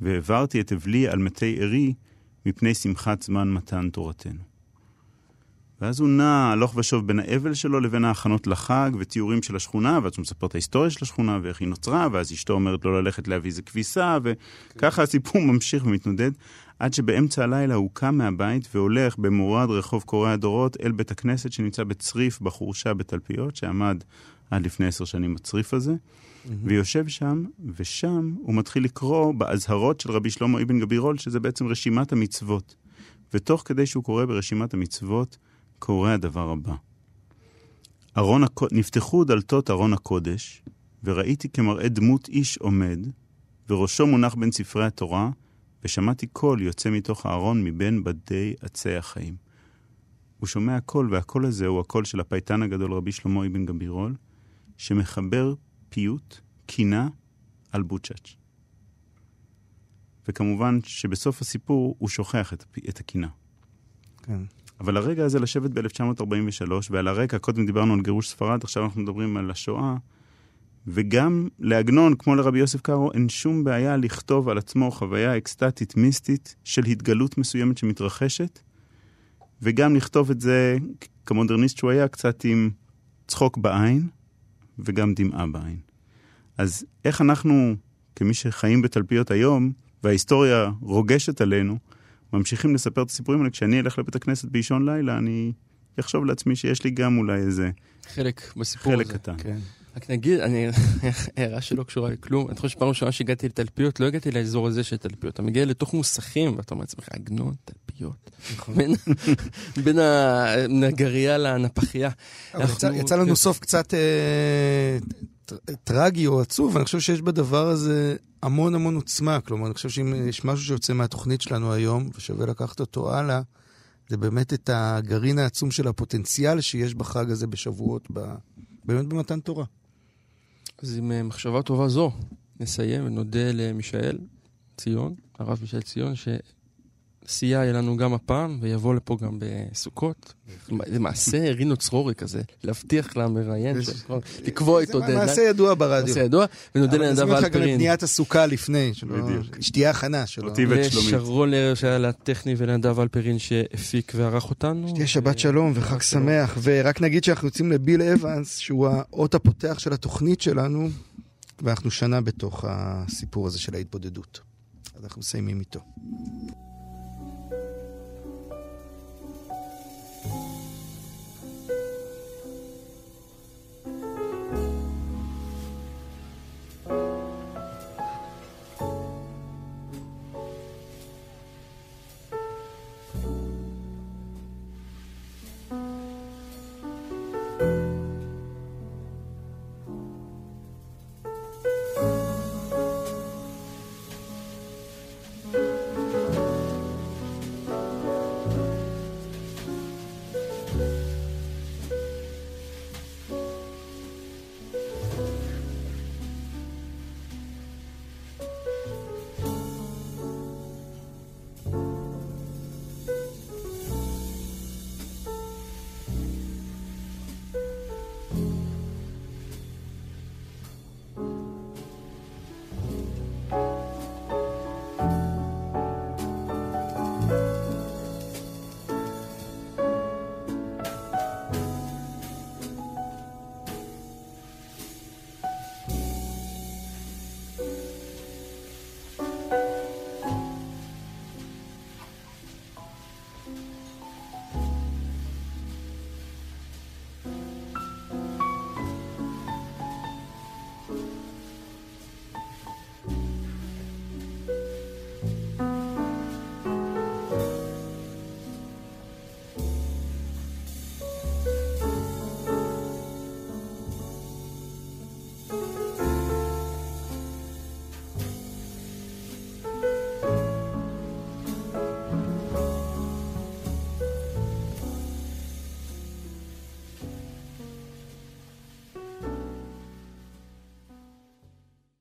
[SPEAKER 3] והעברתי את אבלי על מתי עירי מפני שמחת זמן מתן תורתנו. ואז הוא נע הלוך ושוב בין האבל שלו לבין ההכנות לחג ותיאורים של השכונה, ואז הוא מספר את ההיסטוריה של השכונה ואיך היא נוצרה, ואז אשתו אומרת לו ללכת להביא איזה כביסה, וככה הסיפור ממשיך ומתנודד, עד שבאמצע הלילה הוא קם מהבית והולך במורד רחוב קוראי הדורות אל בית הכנסת שנמצא בצריף בחורשה בתלפיות, שעמד עד לפני עשר שנים בצריף הזה, ויושב שם, ושם הוא מתחיל לקרוא באזהרות של רבי שלמה אבן גבירול, שזה בעצם רשימת המצוות. ותוך כדי שהוא קורא ברשימת המצוות, קורה הדבר הבא. ארון הקו... נפתחו דלתות ארון הקודש, וראיתי כמראה דמות איש עומד, וראשו מונח בין ספרי התורה, ושמעתי קול יוצא מתוך הארון מבין בדי עצי החיים. הוא שומע קול, והקול הזה הוא הקול של הפייטן הגדול רבי שלמה אבן גבירול, שמחבר פיוט, קינה, על בוצ'אץ'. וכמובן שבסוף הסיפור הוא שוכח את, את הקינה.
[SPEAKER 2] כן.
[SPEAKER 3] אבל הרגע הזה לשבת ב-1943, ועל הרקע, קודם דיברנו על גירוש ספרד, עכשיו אנחנו מדברים על השואה, וגם לעגנון, כמו לרבי יוסף קארו, אין שום בעיה לכתוב על עצמו חוויה אקסטטית מיסטית של התגלות מסוימת שמתרחשת, וגם לכתוב את זה, כמודרניסט שהוא היה, קצת עם צחוק בעין, וגם דמעה בעין. אז איך אנחנו, כמי שחיים בתלפיות היום, וההיסטוריה רוגשת עלינו, ממשיכים לספר את הסיפורים האלה, כשאני אלך לבית הכנסת באישון לילה, אני אחשוב לעצמי שיש לי גם אולי איזה
[SPEAKER 1] חלק בסיפור
[SPEAKER 3] חלק
[SPEAKER 1] הזה.
[SPEAKER 3] קטן.
[SPEAKER 2] כן.
[SPEAKER 1] רק נגיד, אני, הערה שלא קשורה לכלום, אני חושב שפעם ראשונה שהגעתי לתלפיות, לא הגעתי לאזור הזה של תלפיות. אתה מגיע לתוך מוסכים, ואתה אומר לעצמך, עגנון, תלפיות.
[SPEAKER 2] נכון.
[SPEAKER 1] בין- בין הנגרייה לנפחייה.
[SPEAKER 2] אבל
[SPEAKER 1] אנחנו-
[SPEAKER 2] יצא- יצא לנו
[SPEAKER 1] כן.
[SPEAKER 2] סוף קצת אה, טרגי או עצוב, ואני חושב שיש בדבר הזה המון המון עוצמה. כלומר, אני חושב שאם יש משהו שיוצא מהתוכנית שלנו היום, ושווה לקחת אותו הלאה, זה באמת את הגרעין העצום של הפוטנציאל שיש בחג הזה בשבועות, ב- באמת במתן תורה.
[SPEAKER 1] אז עם אה, מחשבה טובה זו, נסיים ונודה למישאל ציון, הרב מישאל ציון, שסייע לנו גם הפעם, ויבוא לפה גם בסוכות. למעשה רינו צרורי כזה, להבטיח למראיין,
[SPEAKER 2] זה-
[SPEAKER 1] לקבוע איתו
[SPEAKER 2] זה
[SPEAKER 1] דדליין.
[SPEAKER 2] מעשה ידוע ברדיו.
[SPEAKER 1] מעשה ידוע, ונודה
[SPEAKER 2] אבל נשים
[SPEAKER 1] לנדב
[SPEAKER 2] לך גם את
[SPEAKER 1] אלפרין.
[SPEAKER 2] בניית הסוכה לפני. שתהיה הכנה שלו.
[SPEAKER 3] אותי ואת שלומית.
[SPEAKER 1] לשרון לרר שהיה לטכני ולנדב אלפרין שהפיק וערך אותנו.
[SPEAKER 2] שתהיה שבת שלום וחג שמח, ורק נגיד שאנחנו יוצאים לביל אבנס, שהוא האות הפותח של התוכנית שלנו, ואנחנו שנה בתוך הסיפור הזה של ההתבודדות. אז אנחנו מסיימים איתו.